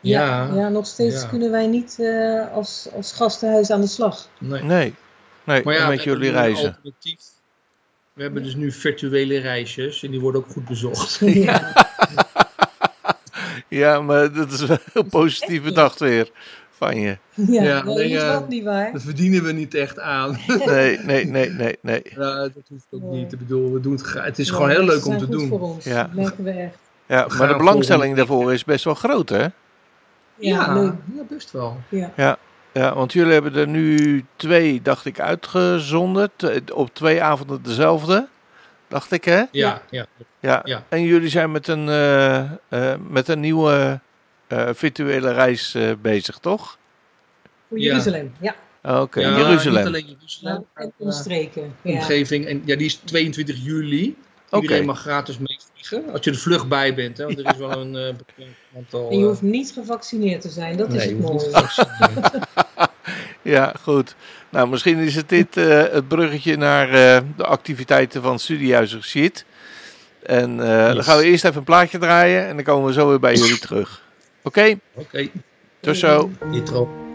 Speaker 4: Ja,
Speaker 3: Ja,
Speaker 4: ja, nog steeds
Speaker 3: ja.
Speaker 4: kunnen wij niet eh, als, als gastenhuis aan de slag.
Speaker 3: Nee.
Speaker 2: Nee, nee,
Speaker 3: Maar ja,
Speaker 2: met jullie
Speaker 3: een
Speaker 2: reizen.
Speaker 3: alternatief. We hebben dus nu virtuele reisjes en die worden ook goed bezocht.
Speaker 4: Ja.
Speaker 2: Ja, maar dat is wel heel positief bedacht weer van je.
Speaker 4: Ja,
Speaker 3: Ja,
Speaker 4: nee,
Speaker 3: nee,
Speaker 4: dat is
Speaker 3: eh,
Speaker 4: niet waar.
Speaker 3: Dat verdienen we niet echt aan.
Speaker 2: Nee, nee, nee, nee, nee.
Speaker 3: Ja, dat hoeft ook
Speaker 4: Nee.
Speaker 3: niet. Ik bedoel, we doen het. Het is gewoon heel leuk om te doen.
Speaker 4: voor ons.
Speaker 2: Ja.
Speaker 4: Dat merken we echt.
Speaker 2: Ja, maar de belangstelling daarvoor is best wel groot, hè?
Speaker 4: Ja,
Speaker 3: ja, best wel.
Speaker 4: Ja.
Speaker 2: Ja, want jullie hebben er nu twee, dacht ik, uitgezonden. T- Op twee avonden dezelfde, dacht ik, hè?
Speaker 3: Ja,
Speaker 4: Ja.
Speaker 3: ja.
Speaker 2: Ja.
Speaker 3: Ja.
Speaker 2: En jullie zijn met een, eh, eh, met een nieuwe eh, virtuele reis eh, bezig, toch?
Speaker 4: Voor
Speaker 3: Ja.
Speaker 4: Jeruzalem. Ja.
Speaker 2: Oké,
Speaker 3: Ja,
Speaker 2: Jeruzalem.
Speaker 3: Niet alleen Jeruzalem,
Speaker 4: en omstreken.
Speaker 3: eh,
Speaker 4: Ja.
Speaker 3: omgeving. En ja, die is 22 juli.
Speaker 2: Oké.
Speaker 3: Iedereen mag gratis meevliegen. Als je er vlug bij bent, hè, want er is wel een eh, bekend aantal.
Speaker 4: En je
Speaker 3: eh,
Speaker 4: hoeft niet gevaccineerd te zijn, dat is het mooie.
Speaker 2: Ja, goed. Nou, misschien is het dit eh, het bruggetje naar eh, de activiteiten van Studiehuis Geschied. En eh, dan gaan we eerst even een plaatje draaien en dan komen we zo weer bij jullie terug. Oké,
Speaker 3: Oké,
Speaker 2: tot zo.
Speaker 3: intro.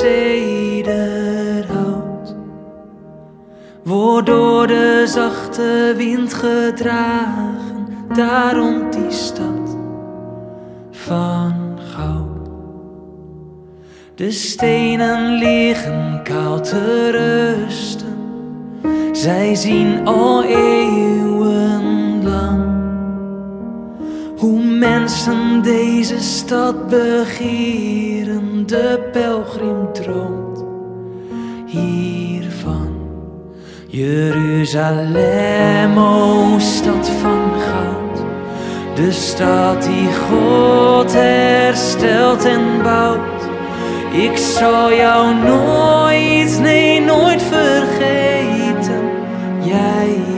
Speaker 5: say stad begeren, de pelgrim droomt hiervan. Jeruzalem, o stad van goud, de stad die God herstelt en bouwt. Ik zal jou nooit, nee, nooit vergeten. Jij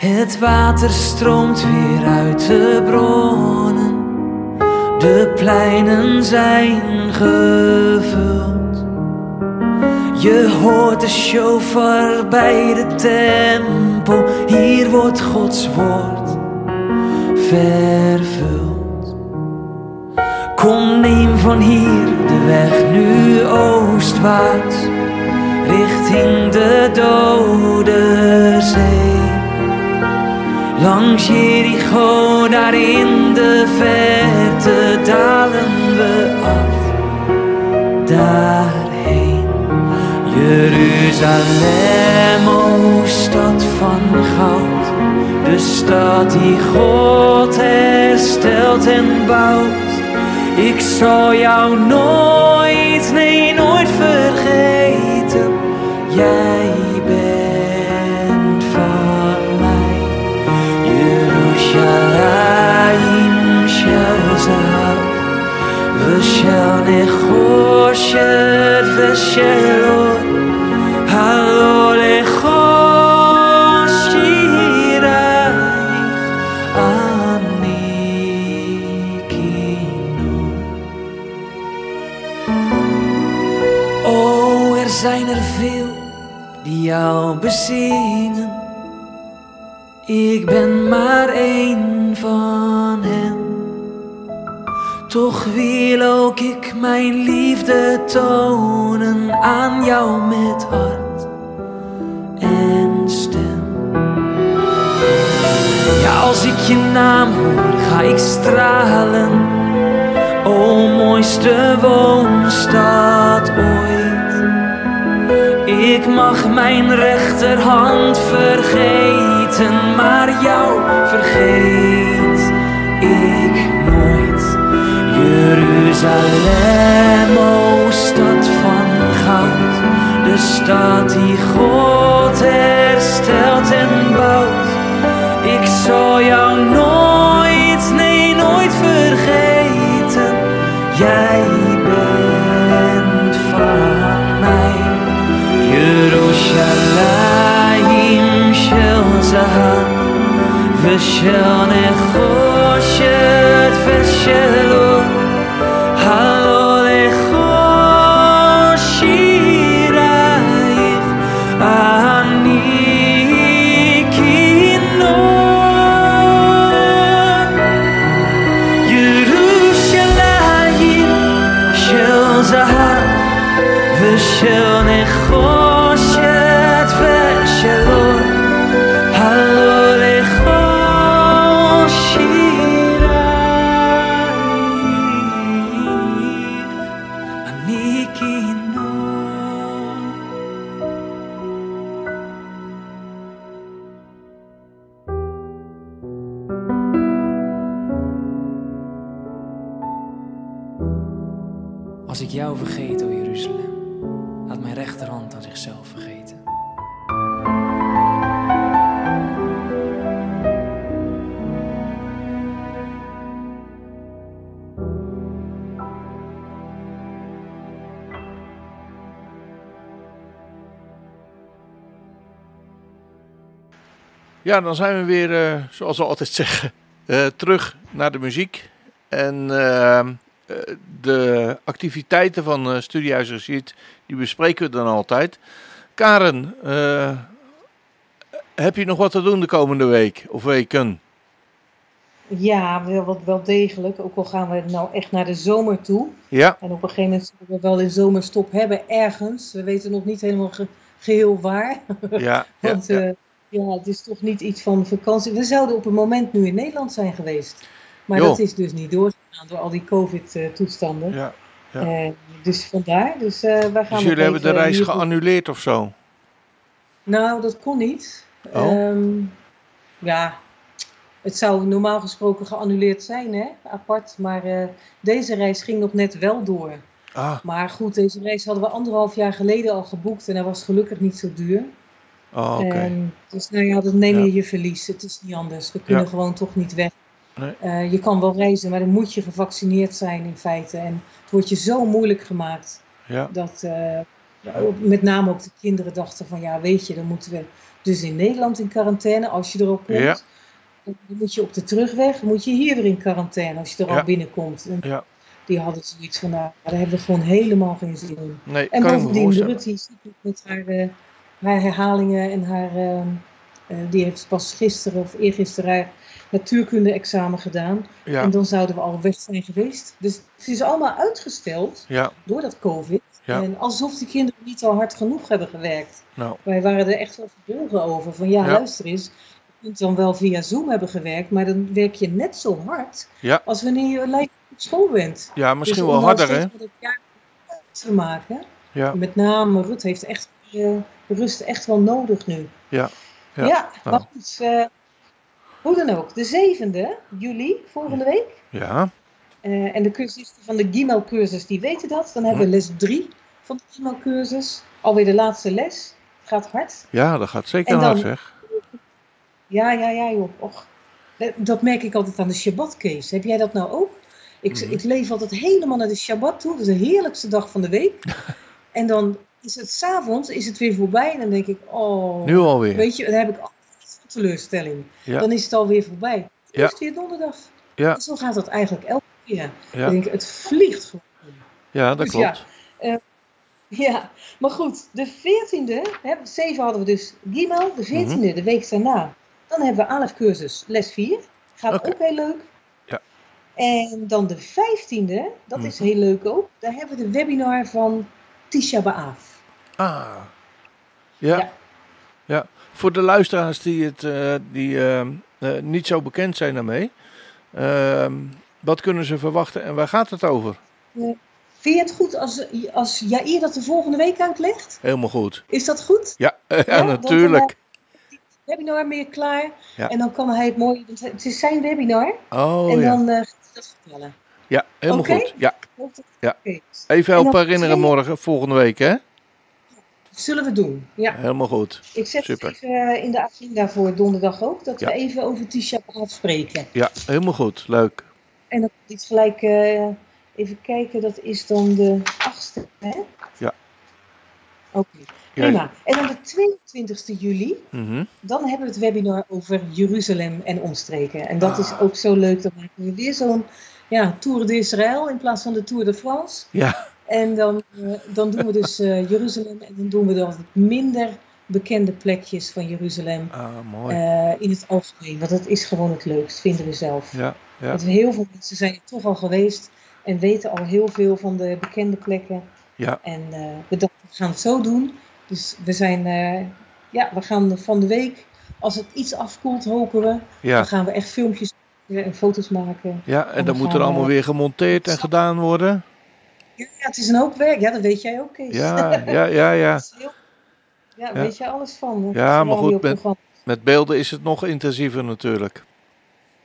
Speaker 5: Het water stroomt weer uit de bronnen. De pleinen zijn gevuld. Je hoort de shofar bij de tempel. Hier wordt Gods woord vervuld. Kom, neem van hier de weg nu oostwaarts. Richting de dode zee. Langs Jericho, daar in de verte dalen we af. Daarheen, Jeruzalem, o stad van goud. De stad die God herstelt en bouwt. Ik zal jou nooit, nee, nooit vergeten. Jij Oh, er zijn er veel die jou bezingen. Ik ben maar Toch wil ook ik mijn liefde tonen aan jou met hart en stem. Ja, als ik je naam hoor, ga ik stralen. O mooiste woonstad ooit. Ik mag mijn rechterhand vergeten, maar jou vergeet ik nooit. Jeruzalem. Jeruzalem, o stad van goud, de stad die God herstelt en bouwt. Ik zal jou nooit, nee nooit vergeten. Jij bent van mij. Jerusalem, shel zahar, ושל נחושת ושלו,
Speaker 2: Ja, dan zijn we weer, eh, zoals we altijd zeggen, eh, terug naar de muziek. En eh, eh, de activiteiten van uh, Studiehuis die bespreken we dan altijd. Karen, heb je nog wat te doen de komende week of weken?
Speaker 4: Ja, wel, wel degelijk. Ook al gaan we nou echt naar de zomer toe.
Speaker 2: Ja,
Speaker 4: En op een gegeven moment zullen we wel een zomerstop hebben ergens. We weten nog niet helemaal ge- geheel waar.
Speaker 2: ja, ja,
Speaker 4: Want
Speaker 2: ja.
Speaker 4: ja. Ja, het is toch niet iets van vakantie. We zouden op een moment nu in Nederland zijn geweest. Maar dat is dus niet doorgegaan door al die COVID-toestanden.
Speaker 2: ja. ja.
Speaker 4: Eh, dus vandaar. Dus eh wij gaan
Speaker 2: Dus jullie hebben de reis geannuleerd of zo?
Speaker 4: Nou, dat kon niet.
Speaker 2: Oh.
Speaker 4: Ehm, ja, het zou normaal gesproken geannuleerd zijn, hè? apart. Maar eh, deze reis ging nog net wel door.
Speaker 2: Ah,
Speaker 4: Maar goed, deze reis hadden we anderhalf jaar geleden al geboekt en dat was gelukkig niet zo duur.
Speaker 2: Oh, oké.
Speaker 4: Ehm, dus nou ja, dan neem je
Speaker 2: Ja.
Speaker 4: je verlies. Het is niet anders. We kunnen
Speaker 2: Ja.
Speaker 4: gewoon toch niet weg.
Speaker 2: Nee.
Speaker 4: Eh, je kan wel reizen, maar dan moet je gevaccineerd zijn in feite. En het wordt je zo moeilijk gemaakt
Speaker 2: Ja,
Speaker 4: dat eh, met name ook de kinderen dachten van ja, weet je, dan moeten we dus in Nederland in quarantaine als je er al komt.
Speaker 2: Ja.
Speaker 4: Dan moet je op de terugweg, moet je hier weer in quarantaine als je er al binnenkomt. En die hadden zoiets van, nou, daar hebben we gewoon helemaal geen zin in.
Speaker 2: Nee,
Speaker 4: En bovendien. Rutte is met haar, eh, haar herhalingen en haar, ehm, eh, die heeft pas gisteren of eergisteren haar natuurkunde-examen gedaan.
Speaker 2: Ja,
Speaker 4: En dan zouden we al weg zijn geweest. Dus het is allemaal uitgesteld
Speaker 2: ja,
Speaker 4: door dat COVID.
Speaker 2: Ja.
Speaker 4: En alsof die kinderen niet al hard genoeg hebben gewerkt.
Speaker 2: nou,
Speaker 4: Wij waren er echt wel verbolgen over. Van ja, luister eens. Je kunt dan wel via Zoom hebben gewerkt, maar dan werk je net zo hard als wanneer je lijkt op school bent.
Speaker 2: ja, misschien
Speaker 4: Dus
Speaker 2: wel harder, hè?
Speaker 4: te maken. Met name Rut heeft echt eh, rust echt wel nodig nu.
Speaker 2: Ja, ja.
Speaker 4: Ja,
Speaker 2: Nou.
Speaker 4: eh, hoe dan ook. De 7e juli, volgende week.
Speaker 2: ja,
Speaker 4: Eh, en de cursisten van de Gimel-cursus, die weten dat. Dan hebben we les 3 van de Gimel-cursus. Alweer de laatste les. Gaat hard.
Speaker 2: ja, dat gaat zeker
Speaker 4: dan-
Speaker 2: hard, zeg.
Speaker 4: Ja, ja, ja, joh. Och. Dat merk ik altijd aan de Shabbat-case. Heb jij dat nou ook? Ik,
Speaker 2: Mhm.
Speaker 4: ik leef altijd helemaal naar de Shabbat toe. Dat is de heerlijkste dag van de week. en dan is het s'avonds, is het weer voorbij. En dan denk ik, oh...
Speaker 2: Nu alweer.
Speaker 4: Weet je, dan heb ik altijd teleurstelling.
Speaker 2: Ja.
Speaker 4: Dan is het alweer voorbij. Dan
Speaker 2: Ja.
Speaker 4: is het weer donderdag.
Speaker 2: Ja.
Speaker 4: En zo gaat dat eigenlijk elke keer.
Speaker 2: Ja.
Speaker 4: Ik denk, het vliegt gewoon.
Speaker 2: Ja, dat
Speaker 4: Dus ja.
Speaker 2: klopt.
Speaker 4: Ja, maar goed, de 14e, hè, 7 hadden we dus Gimel, de 14e,
Speaker 2: Mhm.
Speaker 4: de week daarna. Dan hebben we Alef cursus, les 4. Gaat ook heel leuk.
Speaker 2: Ja.
Speaker 4: En dan de 15e, dat is
Speaker 2: Mhm.
Speaker 4: heel leuk ook. Daar hebben we de webinar van Tisha B'Av.
Speaker 2: Ah. Ja.
Speaker 4: Ja.
Speaker 2: ja. Voor de luisteraars die, het, eh, die ehm, eh, niet zo bekend zijn daarmee. ehm, wat kunnen ze verwachten en waar gaat het over?
Speaker 4: Vind je het goed als, als Jair dat de volgende week uitlegt?
Speaker 2: Helemaal goed.
Speaker 4: Is dat goed?
Speaker 2: Ja, ja,
Speaker 4: dan-
Speaker 2: natuurlijk.
Speaker 4: Webinar meer klaar.
Speaker 2: Ja.
Speaker 4: En dan kan hij het mooi, het is zijn webinar.
Speaker 2: Oh
Speaker 4: en
Speaker 2: ja.
Speaker 4: dan eh, gaat hij dat vertellen.
Speaker 2: Ja, helemaal goed. Ja, Ja. Even
Speaker 4: En
Speaker 2: helpen
Speaker 4: dan
Speaker 2: herinneren morgen, volgende week, hè?
Speaker 4: Zullen we doen. Ja.
Speaker 2: Helemaal goed.
Speaker 4: Ik zet
Speaker 2: Super.
Speaker 4: het even eh, in de agenda voor donderdag ook, dat
Speaker 2: Ja.
Speaker 4: we even over Tisha B'Av spreken.
Speaker 2: Ja, helemaal goed. Leuk.
Speaker 4: En dan iets gelijk eh, even kijken, dat is dan de achtste, hè?
Speaker 2: Ja.
Speaker 4: Oké, prima. En dan de 22e juli,
Speaker 2: Mhm.
Speaker 4: dan hebben we het webinar over Jeruzalem en omstreken. En dat is
Speaker 2: Ah.
Speaker 4: ook zo leuk, dan maken we weer zo'n ja, Tour d'Israël in plaats van de Tour de France.
Speaker 2: Ja,
Speaker 4: En dan, eh, dan doen we dus eh, Jeruzalem en dan doen we dan wat minder bekende plekjes van Jeruzalem
Speaker 2: ah, mooi.
Speaker 4: eh, in het algemeen. Want dat is gewoon het leukst, vinden we zelf.
Speaker 2: Ja, ja.
Speaker 4: Want heel veel mensen zijn er toch al geweest en weten al heel veel van de bekende plekken.
Speaker 2: Ja.
Speaker 4: En we dachten, we gaan het zo doen. Dus we zijn, ja, we gaan van de week, als het iets afkoelt, hopen we,
Speaker 2: Ja,
Speaker 4: dan gaan we echt filmpjes en foto's maken.
Speaker 2: ja. en
Speaker 4: dan
Speaker 2: dan moet er allemaal
Speaker 4: we-
Speaker 2: weer gemonteerd en gedaan worden.
Speaker 4: Ja, het is een hoop werk. Ja, dat weet jij ook, Kees.
Speaker 2: Ja, ja, ja, ja.
Speaker 4: Dat is heel- Ja, weet jij alles van.
Speaker 2: Ja, maar goed, met- beelden is het nog intensiever natuurlijk.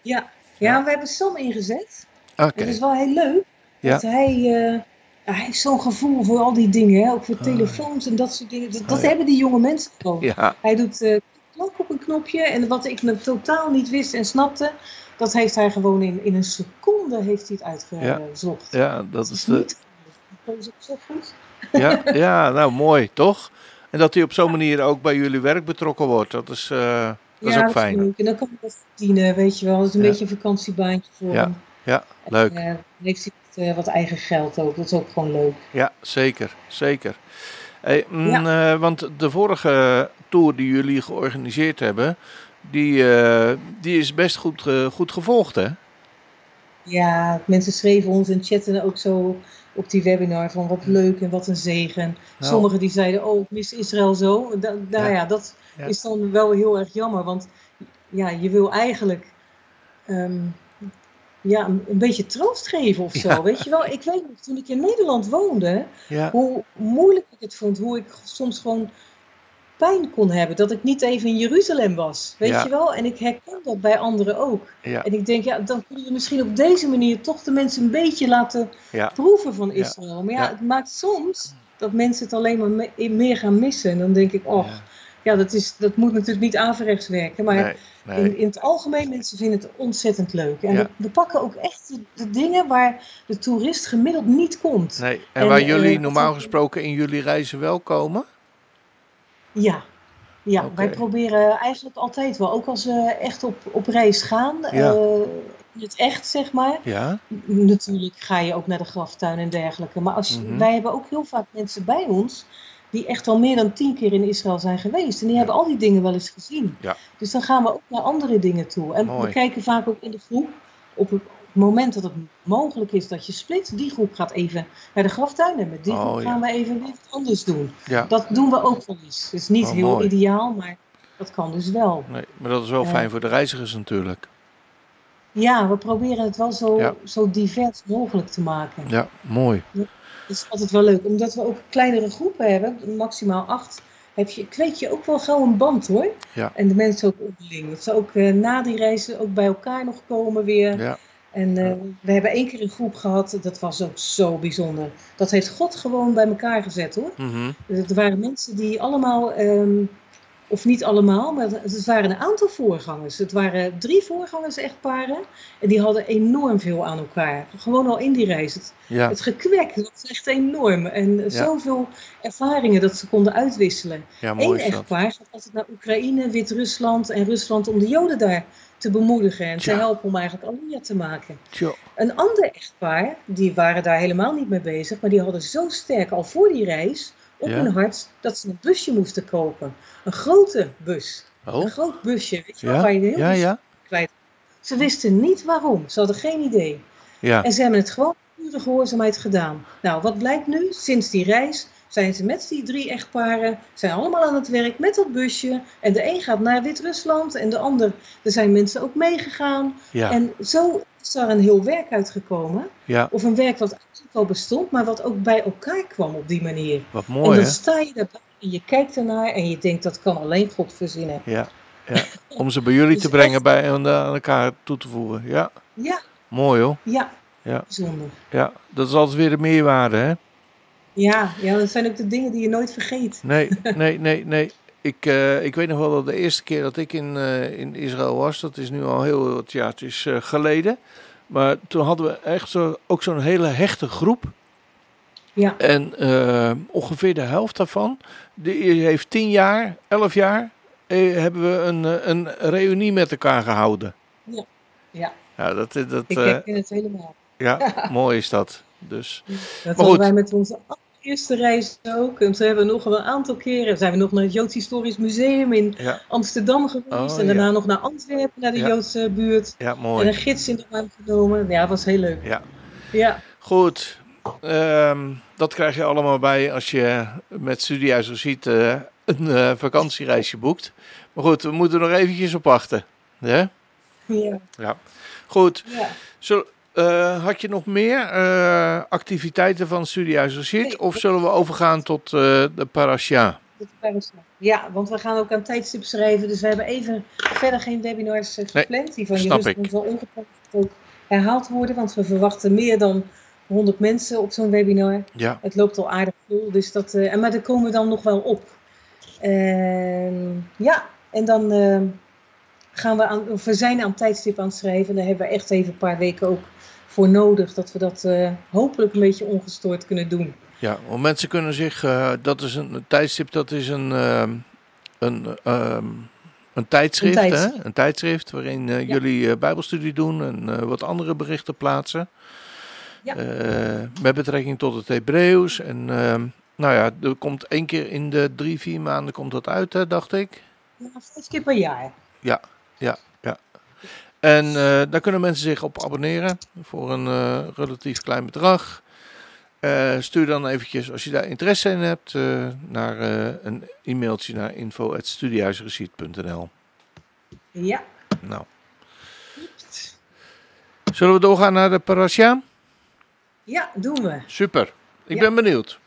Speaker 4: Ja.
Speaker 2: Ja.
Speaker 4: we hebben Sam ingezet.
Speaker 2: Oké.
Speaker 4: Het is wel heel leuk.
Speaker 2: Ja.
Speaker 4: Want hij, eh, hij heeft zo'n gevoel voor al die dingen. Hè? Ook voor
Speaker 2: Ah.
Speaker 4: telefoons en dat soort dingen. Dat, dat
Speaker 2: Ah, ja.
Speaker 4: hebben die jonge mensen gewoon.
Speaker 2: Ja,
Speaker 4: Hij doet eh klok op een knopje. En wat ik me totaal niet wist en snapte. Dat heeft hij gewoon in, in een seconde heeft hij het uitgezocht.
Speaker 2: ja, dat is de.
Speaker 4: niet Dat goed.
Speaker 2: Ja, ja, nou mooi, toch? En dat hij op zo'n manier ook bij jullie werk betrokken wordt, dat is, eh, dat is
Speaker 4: ja,
Speaker 2: ook fijn.
Speaker 4: leuk. En dan kan hij wat verdienen, weet je wel. Dat is een
Speaker 2: Ja.
Speaker 4: beetje een vakantiebaantje voor
Speaker 2: Ja.
Speaker 4: hem.
Speaker 2: Ja, leuk.
Speaker 4: En, eh, dan heeft hij wat, eh, wat eigen geld ook. Dat is ook gewoon leuk.
Speaker 2: Ja, zeker, zeker. Hey, mm, want de vorige tour die jullie georganiseerd hebben, die, die is best goed, goed gevolgd, hè?
Speaker 4: Ja, mensen schreven ons en chatten ook zo op die webinar van wat leuk en wat een zegen.
Speaker 2: Nou.
Speaker 4: Sommigen die zeiden, oh, ik mis Israël zo. Da, nou
Speaker 2: Ja.
Speaker 4: ja, dat
Speaker 2: Ja.
Speaker 4: is dan wel heel erg jammer, want ja, je wil eigenlijk ehm, ja, een, een beetje troost geven of zo,
Speaker 2: Ja.
Speaker 4: weet je wel. Ik weet nog, toen ik in Nederland woonde, hoe moeilijk ik het vond, hoe ik soms gewoon pijn kon hebben dat ik niet even in Jeruzalem was, weet
Speaker 2: Ja.
Speaker 4: je wel. En ik herken dat bij anderen ook.
Speaker 2: ja,
Speaker 4: En ik denk, ja, dan kun je misschien op deze manier toch de mensen een beetje laten
Speaker 2: ja,
Speaker 4: proeven van. Israël. Maar ja, het maakt soms dat mensen het alleen maar me- meer gaan missen. En dan denk ik, oh, ja, dat, is, dat moet natuurlijk niet averechts werken. Maar
Speaker 2: Nee, nee.
Speaker 4: in, in het algemeen, mensen vinden het ontzettend leuk. En
Speaker 2: Ja.
Speaker 4: we, we pakken ook echt de, de dingen waar de toerist gemiddeld niet komt.
Speaker 2: nee. En,
Speaker 4: En,
Speaker 2: waar
Speaker 4: eh,
Speaker 2: jullie
Speaker 4: wat
Speaker 2: normaal gesproken in jullie reizen wel komen?
Speaker 4: Ja. Ja, wij proberen eigenlijk altijd wel, ook als we echt op, op reis gaan,
Speaker 2: Ja.
Speaker 4: eh, in het echt zeg maar,
Speaker 2: Ja,
Speaker 4: Natuurlijk ga je ook naar de graftuin en dergelijke. Maar als,
Speaker 2: Mhm.
Speaker 4: wij hebben ook heel vaak mensen bij ons die echt al meer dan tien keer in Israël zijn geweest. En die hebben al die dingen wel eens gezien.
Speaker 2: Ja.
Speaker 4: Dus dan gaan we ook naar andere dingen toe. En
Speaker 2: Mooi.
Speaker 4: we kijken vaak ook in de groep. Op het moment dat het mogelijk is dat je split, die groep gaat even naar de graftuin. En met die
Speaker 2: Oh,
Speaker 4: groep
Speaker 2: ja.
Speaker 4: gaan we even weer wat anders doen.
Speaker 2: ja.
Speaker 4: Dat doen we ook wel eens. Het is niet
Speaker 2: Oh,
Speaker 4: heel
Speaker 2: mooi.
Speaker 4: ideaal, maar dat kan dus wel.
Speaker 2: Nee, maar dat is wel
Speaker 4: Ja.
Speaker 2: fijn voor de reizigers natuurlijk.
Speaker 4: Ja, we proberen het wel zo,
Speaker 2: Ja.
Speaker 4: zo divers mogelijk te maken.
Speaker 2: Ja, mooi.
Speaker 4: Dat is altijd wel leuk. Omdat we ook kleinere groepen hebben, maximaal acht, heb je, kweek je ook wel gauw een band hoor.
Speaker 2: Ja.
Speaker 4: En de mensen ook onderling. Dat ze ook eh, na die reizen ook bij elkaar nog komen weer.
Speaker 2: Ja,
Speaker 4: En eh, we hebben één keer een groep gehad, dat was ook zo bijzonder. Dat heeft God gewoon bij elkaar gezet hoor.
Speaker 2: mhm.
Speaker 4: Er waren mensen die allemaal, ehm, of niet allemaal, maar het waren een aantal voorgangers. Het waren drie voorgangers echtparen. En die hadden enorm veel aan elkaar. Gewoon al in die reis. Het,
Speaker 2: ja,
Speaker 4: het gekwek, dat echt enorm. En zoveel ervaringen dat ze konden uitwisselen.
Speaker 2: ja
Speaker 4: Eén echtpaar gaat altijd naar Oekraïne, Wit-Rusland en Rusland om de Joden daar te bemoedigen en te helpen om eigenlijk Alinea te maken. Een ander echtpaar, die waren daar helemaal niet mee bezig, maar die hadden zo sterk al voor die reis op
Speaker 2: Ja.
Speaker 4: hun hart dat ze een busje moesten kopen. Een grote bus. Een
Speaker 2: Oh,
Speaker 4: groot busje, weet je wel, waar je de hele
Speaker 2: ja, ja,
Speaker 4: kwijt. Ze wisten niet waarom, ze hadden geen idee.
Speaker 2: ja.
Speaker 4: En ze hebben het gewoon pure gehoorzaamheid gedaan. Nou, wat blijkt nu? Sinds die reis zijn ze met die drie echtparen, zijn allemaal aan het werk met dat busje. En de een gaat naar Wit-Rusland en de ander, er zijn mensen ook meegegaan.
Speaker 2: Ja,
Speaker 4: En zo is er een heel werk uitgekomen.
Speaker 2: ja,
Speaker 4: Of een werk wat eigenlijk al bestond, maar wat ook bij elkaar kwam op die manier.
Speaker 2: wat
Speaker 4: en
Speaker 2: mooi
Speaker 4: dan
Speaker 2: hè?
Speaker 4: sta je daarbij en je kijkt ernaar en je denkt dat kan alleen God verzinnen.
Speaker 2: Ja, ja. Om ze bij jullie
Speaker 4: Dus
Speaker 2: te brengen bij, aan, aan elkaar toe te voegen. Ja,
Speaker 4: Ja,
Speaker 2: mooi hoor.
Speaker 4: ja.
Speaker 2: Ja.
Speaker 4: Bijzonder.
Speaker 2: Ja, dat is altijd weer de meerwaarde, hè?
Speaker 4: Ja, ja, dat zijn ook de dingen die je nooit vergeet.
Speaker 2: Nee, nee, nee, nee. Ik, eh, ik weet nog wel dat de eerste keer dat ik in, eh, in Israël was, dat is nu al heel wat jaartjes uh, geleden. Maar toen hadden we echt zo, ook zo'n hele hechte groep.
Speaker 4: Ja.
Speaker 2: En eh, ongeveer de helft daarvan, die heeft tien jaar, elf jaar, eh, hebben we een, eh, een reunie met elkaar gehouden.
Speaker 4: Ja,
Speaker 2: Ja, dat, dat,
Speaker 4: ik
Speaker 2: eh,
Speaker 4: herken het helemaal.
Speaker 2: ja, mooi is dat. Dus,
Speaker 4: Dat hadden wij met onze allereerste reis ook. En toen hebben we nog een aantal keren, zijn we nog naar het Joods Historisch Museum in
Speaker 2: ja,
Speaker 4: Amsterdam geweest.
Speaker 2: Oh,
Speaker 4: en daarna
Speaker 2: ja.
Speaker 4: nog naar Antwerpen, naar de
Speaker 2: Ja.
Speaker 4: Joodse buurt.
Speaker 2: ja,
Speaker 4: En een gids in de genomen. Ja, dat was heel leuk.
Speaker 2: Ja.
Speaker 4: Ja,
Speaker 2: Goed, ehm, dat krijg je allemaal bij als je met Studiehuis ziet eh een eh, vakantiereisje boekt. Maar goed, we moeten er nog eventjes op wachten. Ja?
Speaker 4: ja,
Speaker 2: Ja. Goed,
Speaker 4: ja.
Speaker 2: Eh, had je nog meer eh, activiteiten van Studiehuis?
Speaker 4: Nee.
Speaker 2: Of zullen we overgaan tot eh, de parasha?
Speaker 4: Ja, want we gaan ook aan tijdstip schrijven. Dus we hebben even verder geen webinars gepland. Die van
Speaker 2: ik.
Speaker 4: zal ongetwijfeld ook herhaald worden. Want we verwachten meer dan 100 mensen op zo'n webinar.
Speaker 2: Ja,
Speaker 4: Het loopt al aardig vol. Dus dat, en maar daar komen we dan nog wel op. Ehm, ja, en dan gaan we aan, we zijn aan tijdstip aan het schrijven. Daar hebben we echt even een paar weken ook voor nodig. Dat we dat eh, hopelijk een beetje ongestoord kunnen doen.
Speaker 2: ja, want mensen kunnen zich, eh, dat is een, een tijdstip, dat is een, ehm, een, ehm, een tijdschrift,
Speaker 4: Een
Speaker 2: hè?
Speaker 4: tijdschrift.
Speaker 2: Een tijdschrift waarin eh, jullie bijbelstudie doen en wat andere berichten plaatsen.
Speaker 4: Ja.
Speaker 2: Met betrekking tot het Hebreeuws. En ehm, nou ja, er komt één keer in de drie, vier maanden komt dat uit, hè, dacht ik.
Speaker 4: Ja, vijf keer per jaar.
Speaker 2: En eh, daar kunnen mensen zich op abonneren voor een eh, relatief klein bedrag. Eh, stuur dan eventjes, als je daar interesse in hebt, naar een e-mailtje naar info.studiehuisreceipt.nl.
Speaker 4: Ja.
Speaker 2: Nou, zullen we doorgaan naar de parasha?
Speaker 4: Ja, doen we.
Speaker 2: Super, ik
Speaker 4: Ja.
Speaker 2: ben benieuwd.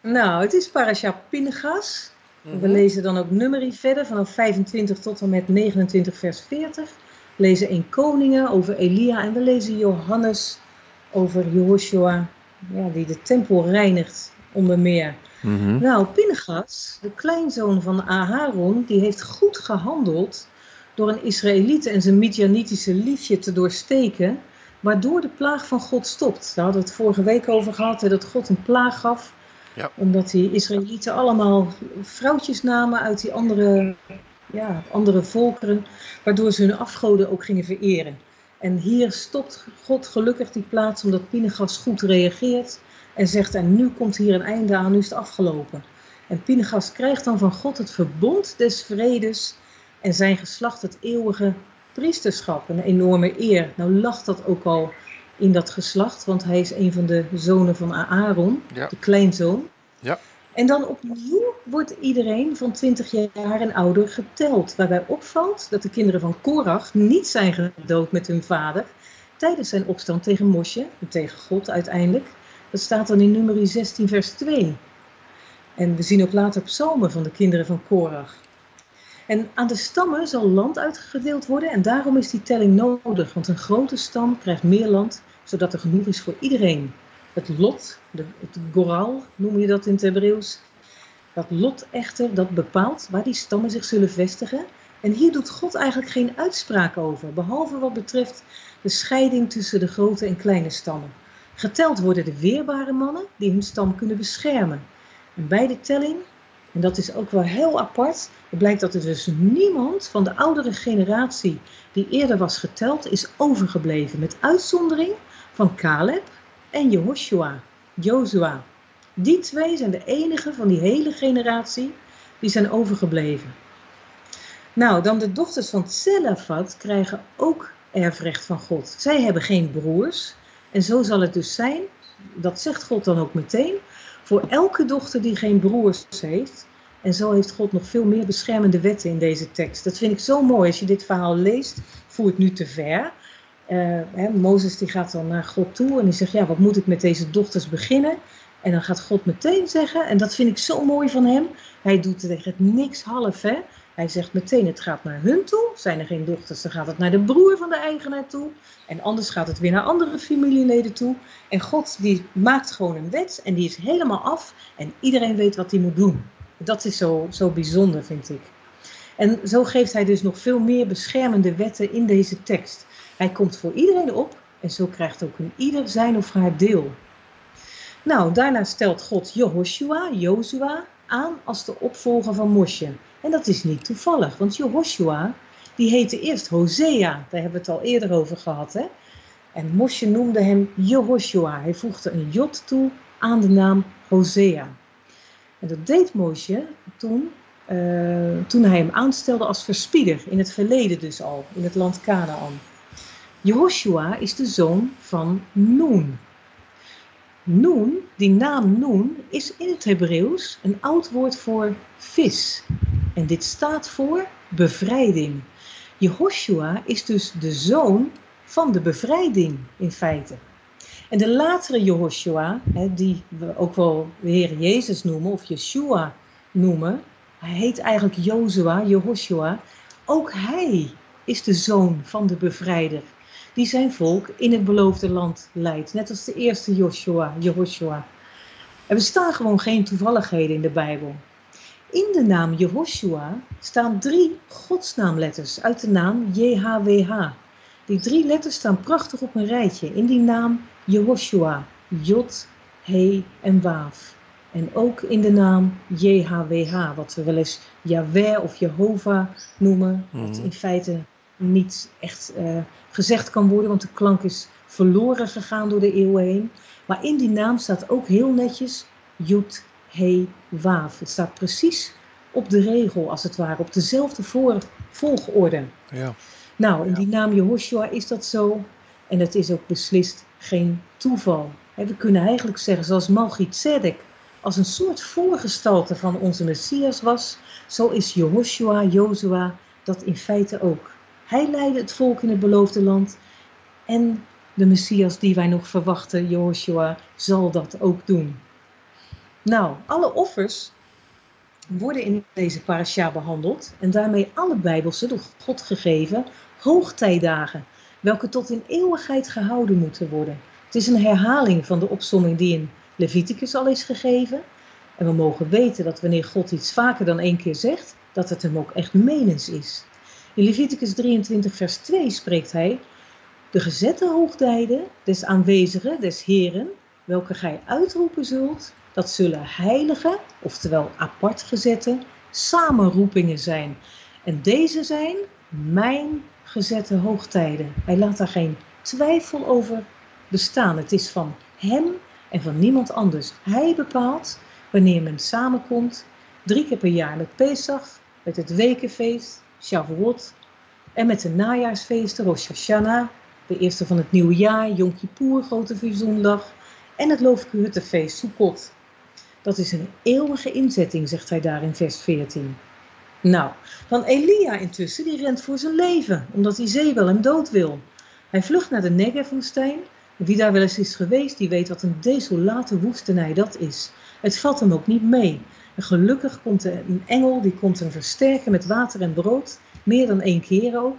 Speaker 4: Nou, het is Parasha.
Speaker 2: Mhm.
Speaker 4: We lezen dan ook nummerie verder vanaf 25 tot en met 29 vers 40. Lezen 1 Koningen over Elia en we lezen Johannes over Jehoshua, ja, die de tempel reinigt onder meer.
Speaker 2: Mhm.
Speaker 4: Nou, Pinchas, de kleinzoon van Aharon, die heeft goed gehandeld door een Israëliet en zijn Midianitische liefje te doorsteken, waardoor de plaag van God stopt. Daar hadden we het vorige week over gehad, hè, dat God een plaag gaf,
Speaker 2: Ja.
Speaker 4: omdat die Israëlieten allemaal vrouwtjes namen uit die andere, ja, andere volkeren, waardoor ze hun afgoden ook gingen vereren. En hier stopt God gelukkig die plaats omdat Pinchas goed reageert en zegt, en nu komt hier een einde aan, nu is het afgelopen. En Pinchas krijgt dan van God het verbond des vredes en zijn geslacht het eeuwige priesterschap, een enorme eer. Nou lag dat ook al in dat geslacht, want hij is een van de zonen van Aaron,
Speaker 2: Ja.
Speaker 4: de kleinzoon. En dan opnieuw wordt iedereen van 20 jaar en ouder geteld, waarbij opvalt dat de kinderen van Korach niet zijn gedood met hun vader tijdens zijn opstand tegen Mosje, tegen God uiteindelijk. Dat staat dan in nummer 16 vers 2. En we zien ook later psalmen van de kinderen van Korach. En aan de stammen zal land uitgedeeld worden en daarom is die telling nodig, want een grote stam krijgt meer land, zodat er genoeg is voor iedereen. Het lot, het goral noem je dat in het Hebreeuws, dat lot echter, dat bepaalt waar die stammen zich zullen vestigen. En hier doet God eigenlijk geen uitspraak over, behalve wat betreft de scheiding tussen de grote en kleine stammen. Geteld worden de weerbare mannen die hun stam kunnen beschermen. En bij de telling, en dat is ook wel heel apart, blijkt dat er dus niemand van de oudere generatie die eerder was geteld is overgebleven. Met uitzondering van Caleb en Jehoshua, Jozua. Die twee zijn de enige van die hele generatie die zijn overgebleven. Nou, dan de dochters van Tselafat krijgen ook erfrecht van God. Zij hebben geen broers. En zo zal het dus zijn, dat zegt God dan ook meteen, voor elke dochter die geen broers heeft. En zo heeft God nog veel meer beschermende wetten in deze tekst. Dat vind ik zo mooi. Als je dit verhaal leest, voer het nu te ver. Uh, Mozes die gaat dan naar God toe en die zegt, ja, wat moet ik met deze dochters beginnen? En dan gaat God meteen zeggen, en dat vind ik zo mooi van hem, hij doet tegen het niks half. Hè? Hij zegt meteen, het gaat naar hun toe. Zijn er geen dochters, dan gaat het naar de broer van de eigenaar toe. En anders gaat het weer naar andere familieleden toe. En God die maakt gewoon een wet en die is helemaal af. En iedereen weet wat hij moet doen. Dat is zo, zo bijzonder, vind ik. En zo geeft hij dus nog veel meer beschermende wetten in deze tekst. Hij komt voor iedereen op en zo krijgt ook een ieder zijn of haar deel. Nou, daarna stelt God Jehoshua, Jozua, aan als de opvolger van Mosje. En dat is niet toevallig, want Jehoshua, die heette eerst Hosea. Daar hebben we het al eerder over gehad. Hè? En Mosje noemde hem Jehoshua. Hij voegde een jot toe aan de naam Hosea. En dat deed Mosje toen, uh, toen hij hem aanstelde als verspieder. In het verleden dus al, in het land Canaan. Jehoshua is de zoon van Noen. Noen, die naam Noen, is in het Hebreeuws een oud woord voor vis. En dit staat voor bevrijding. Jehoshua is dus de zoon van de bevrijding in feite. En de latere Jehoshua, die we ook wel de Heer Jezus noemen of Yeshua noemen, hij heet eigenlijk Jozua, Jehoshua. Ook hij is de zoon van de bevrijder die zijn volk in het beloofde land leidt. Net als de eerste Joshua, Jehoshua. Er bestaan gewoon geen toevalligheden in de Bijbel. In de naam Jehoshua staan drie godsnaamletters uit de naam JHWH. Die drie letters staan prachtig op een rijtje in die naam Jehoshua, Jod, He en Waaf. En ook in de naam JHWH, wat we wel eens Yahweh of Jehovah noemen, wat mhm. in feite niet echt uh, gezegd kan worden, want de klank is verloren gegaan door de eeuwen heen. Maar in die naam staat ook heel netjes Jut, He, Waaf. Het staat precies op de regel, als het ware, op dezelfde volgorde. Ja. Nou, in die naam Jehoshua is dat zo. En het is ook beslist geen toeval. We kunnen eigenlijk zeggen, zoals Malchizedek als een soort voorgestalte van onze Messias was, zo is Jehoshua, Jozua, dat in feite ook. Hij leidde het volk in het beloofde land. En de Messias die wij nog verwachten, Joshua, zal dat ook doen. Nou, alle offers worden in deze parasha behandeld en daarmee alle bijbelse door God gegeven hoogtijdagen, welke tot in eeuwigheid gehouden moeten worden. Het is een herhaling van de opsomming die in Leviticus al is gegeven. En we mogen weten dat wanneer God iets vaker dan één keer zegt, dat het hem ook echt menens is. In Leviticus 23, vers 2 spreekt hij: De gezette hoogtijden des aanwezigen, des Heren, welke gij uitroepen zult, dat zullen heilige, oftewel apart gezette, samenroepingen zijn. En deze zijn mijn gezette hoogtijden. Hij laat daar geen twijfel over bestaan. Het is van hem en van niemand anders. Hij bepaalt wanneer men samenkomt, drie keer per jaar met Pesach, met het wekenfeest, Shavuot. En met de najaarsfeesten Rosh Hashanah, de eerste van het nieuwe jaar, Yom Grote Vizondag. En het Loofkuhuttenfeest, Sukkot. Dat is een eeuwige inzetting, zegt hij daar in vers 14. Nou, dan Elia intussen, die rent voor zijn leven, omdat wel hem dood wil. Hij vlucht naar de Negev-woestijn. Wie daar wel eens is geweest, die weet wat een desolate woestenij dat is. Het valt hem ook niet mee. Gelukkig komt een engel, die komt hem versterken met water en brood. Meer dan één keer ook.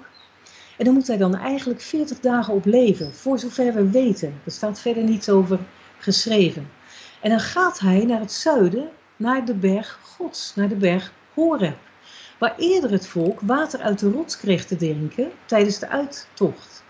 Speaker 4: En dan moet hij dan eigenlijk 40 dagen op leven, voor zover we weten. Er staat verder niets over geschreven. En dan gaat hij naar het zuiden, naar de berg Gods, naar de berg Horeb. Waar eerder het volk water uit de rots kreeg te drinken tijdens de uittocht.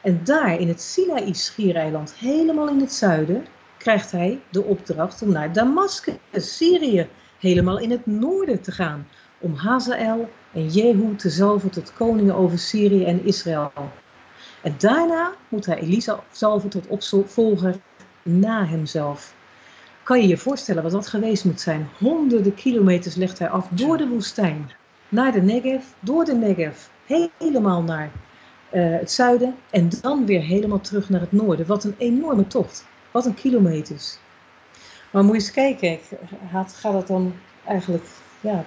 Speaker 4: En daar in het Sinaï-schiereiland, helemaal in het zuiden, krijgt hij de opdracht om naar Damascus, Syrië, helemaal in het noorden te gaan, om Hazael en Jehu te zalven tot koningen over Syrië en Israël. En daarna moet hij Elisa zalven tot opvolger na hemzelf. Kan je je voorstellen wat dat geweest moet zijn? Honderden kilometers legt hij af door de woestijn, naar de Negev, door de Negev, helemaal naar uh, het zuiden en dan weer helemaal terug naar het noorden. Wat een enorme tocht. Wat een kilometers. Maar moet je eens kijken, gaat, gaat het dan eigenlijk ja,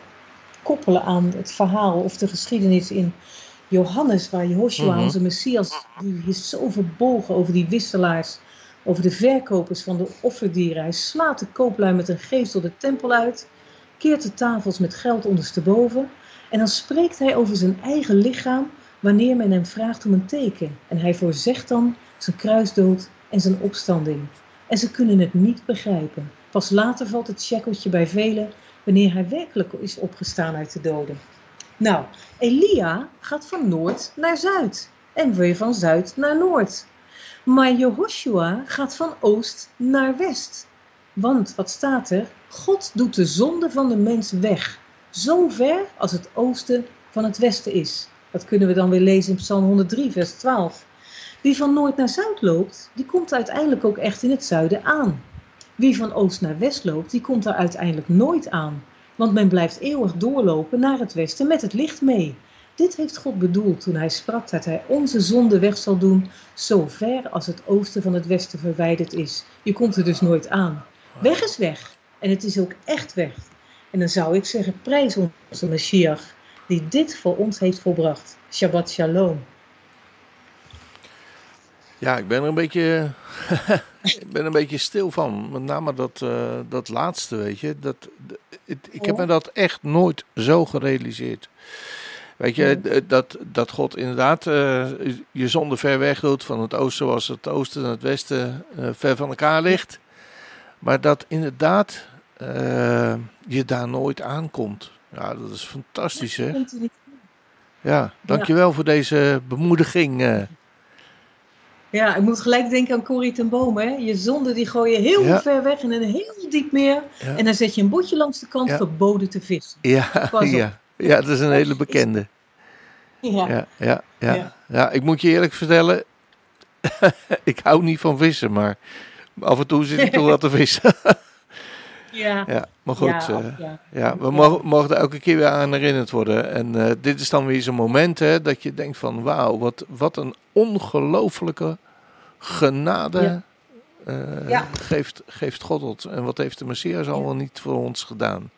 Speaker 4: koppelen aan het verhaal of de geschiedenis in Johannes, waar Joshua, mm onze Messias, die is zo verbolgen over die wisselaars over de verkopers van de offerdieren. Hij slaat de kooplui met een geestel de tempel uit, keert de tafels met geld ondersteboven en dan spreekt hij over zijn eigen lichaam wanneer men hem vraagt om een teken. En hij voorzegt dan zijn kruisdood en zijn opstanding. En ze kunnen het niet begrijpen. Pas later valt het checkeltje bij velen wanneer hij werkelijk is opgestaan uit de doden. Nou, Elia gaat van noord naar zuid en weer van zuid naar noord. Maar Jehoshua gaat van oost naar west. Want wat staat er? God doet de zonde van de mens weg, zo ver als het oosten van het westen is. Dat kunnen we dan weer lezen in Psalm 103, vers 12. Wie van noord naar zuid loopt, die komt uiteindelijk ook echt in het zuiden aan. Wie van oost naar west loopt, die komt daar uiteindelijk nooit aan. Want men blijft eeuwig doorlopen naar het westen met het licht mee. Dit heeft God bedoeld toen hij sprak dat hij onze zonde weg zal doen, zo ver als het oosten van het westen verwijderd is. Je komt er dus nooit aan. Weg is weg. En het is ook echt weg. En dan zou ik zeggen, prijs onze Messias, die dit voor ons heeft volbracht. Shabbat Shalom.
Speaker 2: Ja, ik ben er een beetje, ik ben een beetje stil van. Met name dat, uh, dat laatste, weet je. Dat, het, ik heb me dat echt nooit zo gerealiseerd. Weet je, dat, dat God inderdaad uh, je zonde ver weg doet. Van het oosten was het oosten en het westen uh, ver van elkaar ligt. Maar dat inderdaad je daar nooit aankomt. Ja, dat is fantastisch, hè? Ja, dankjewel voor deze bemoediging.
Speaker 4: Ja, ik moet gelijk denken aan Corrie ten Boom. Hè? Je zonde die gooi je heel ja. ver weg in een heel diep meer. Ja. En dan zet je een bordje langs de kant verboden te vissen.
Speaker 2: Ja, ja. ja, dat is een hele bekende. Ja. Ja, ja, ja. ja. ik moet je eerlijk vertellen. ik hou niet van vissen, maar af en toe zit ik toch wel te vissen.
Speaker 4: Ja.
Speaker 2: ja, maar goed. Ja, uh, ja. we mogen, mogen er elke keer weer aan herinnerd worden. En uh, dit is dan weer zo'n moment hè, dat je denkt van wauw, wat, wat een ongelofelijke genade uh, geeft, geeft God ons. En wat heeft de Messias allemaal niet voor ons gedaan.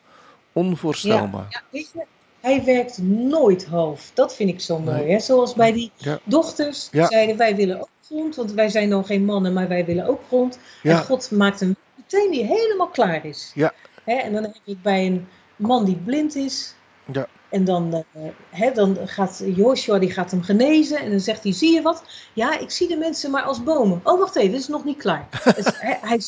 Speaker 2: Onvoorstelbaar.
Speaker 4: Ja, weet je, hij werkt nooit half. Dat vind ik zo mooi. Nee. Hè? Zoals bij die dochters zeiden wij willen ook grond, want wij zijn nog geen mannen, maar wij willen ook grond. En God maakt een meteen die helemaal klaar is.
Speaker 2: Ja.
Speaker 4: Hè, en dan heb ik bij een man die blind is.
Speaker 2: Ja.
Speaker 4: En dan, uh, hè, dan gaat Joshua die gaat hem genezen. En dan zegt hij, zie je wat? Ja, ik zie de mensen maar als bomen. Oh, wacht even, dit is nog niet klaar. dus, hij, hij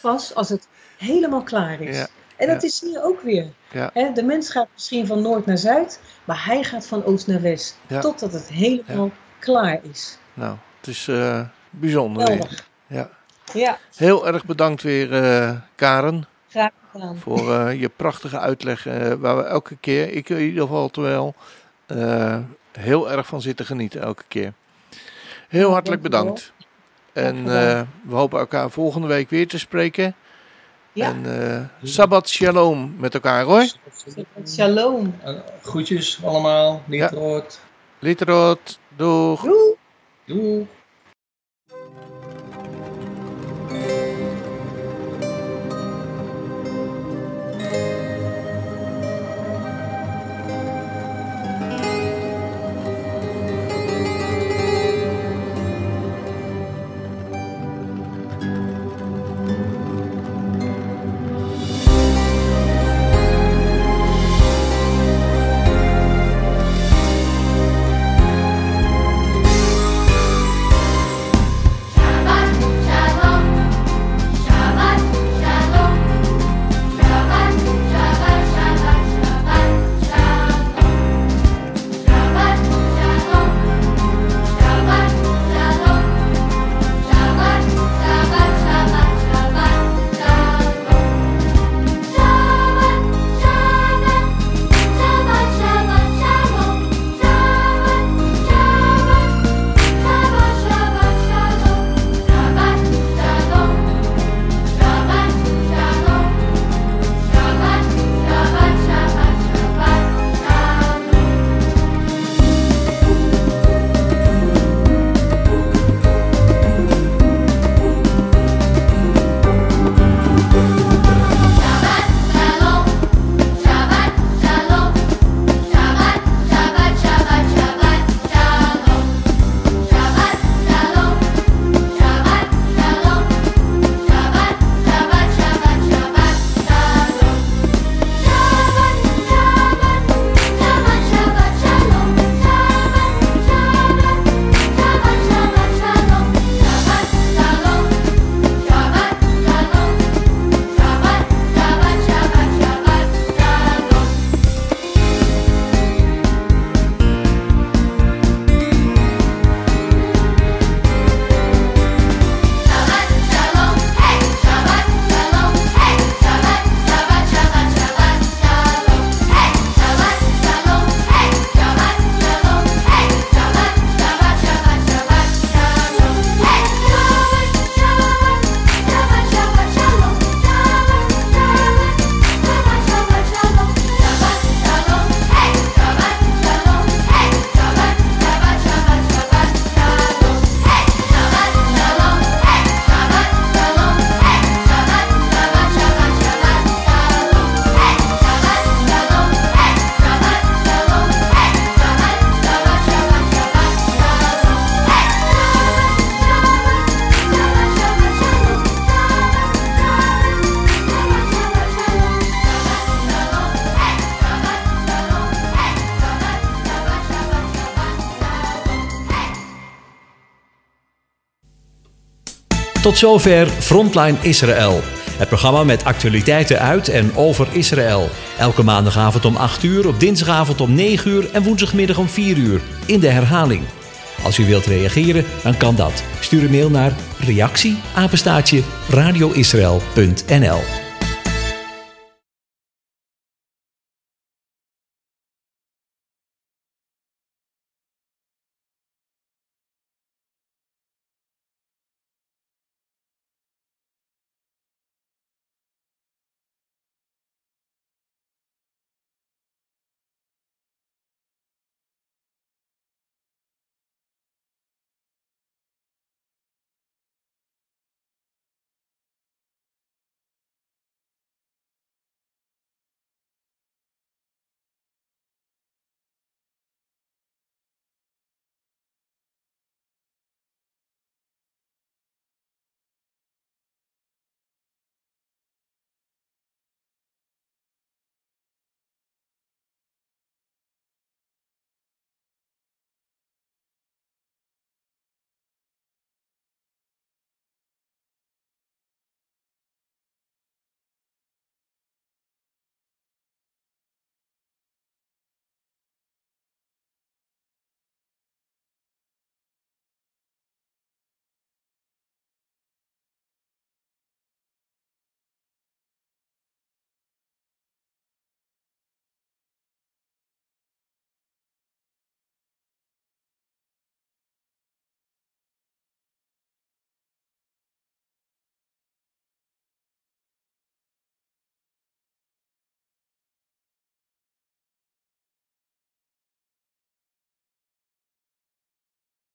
Speaker 4: pas als het helemaal klaar is. Ja. En dat ja. is hier ook weer.
Speaker 2: Ja.
Speaker 4: Hè, de mens gaat misschien van noord naar zuid. Maar hij gaat van oost naar west. Totdat het helemaal klaar is.
Speaker 2: Nou, het is uh, bijzonder.
Speaker 4: Geweldig.
Speaker 2: Ja.
Speaker 4: Ja.
Speaker 2: Heel erg bedankt weer, uh, Karen.
Speaker 4: Graag gedaan.
Speaker 2: Voor uh, je prachtige uitleg, uh, waar we elke keer, ik in ieder geval terwijl, heel erg van zitten genieten elke keer. Heel hartelijk bedankt. En we hopen elkaar volgende week weer te spreken.
Speaker 4: Ja.
Speaker 2: En Sabbat Shalom met elkaar hoor.
Speaker 4: Sabbat Shalom.
Speaker 3: groetjes allemaal. Litroot.
Speaker 2: Ja. Litroot. Doeg.
Speaker 4: Doeg.
Speaker 3: Doeg.
Speaker 1: Tot zover Frontline Israël. Het programma met actualiteiten uit en over Israël. Elke maandagavond om 8 uur, op dinsdagavond om 9 uur en woensdagmiddag om 4 uur. In de herhaling. Als u wilt reageren, dan kan dat. Stuur een mail naar reactie radioisrael.nl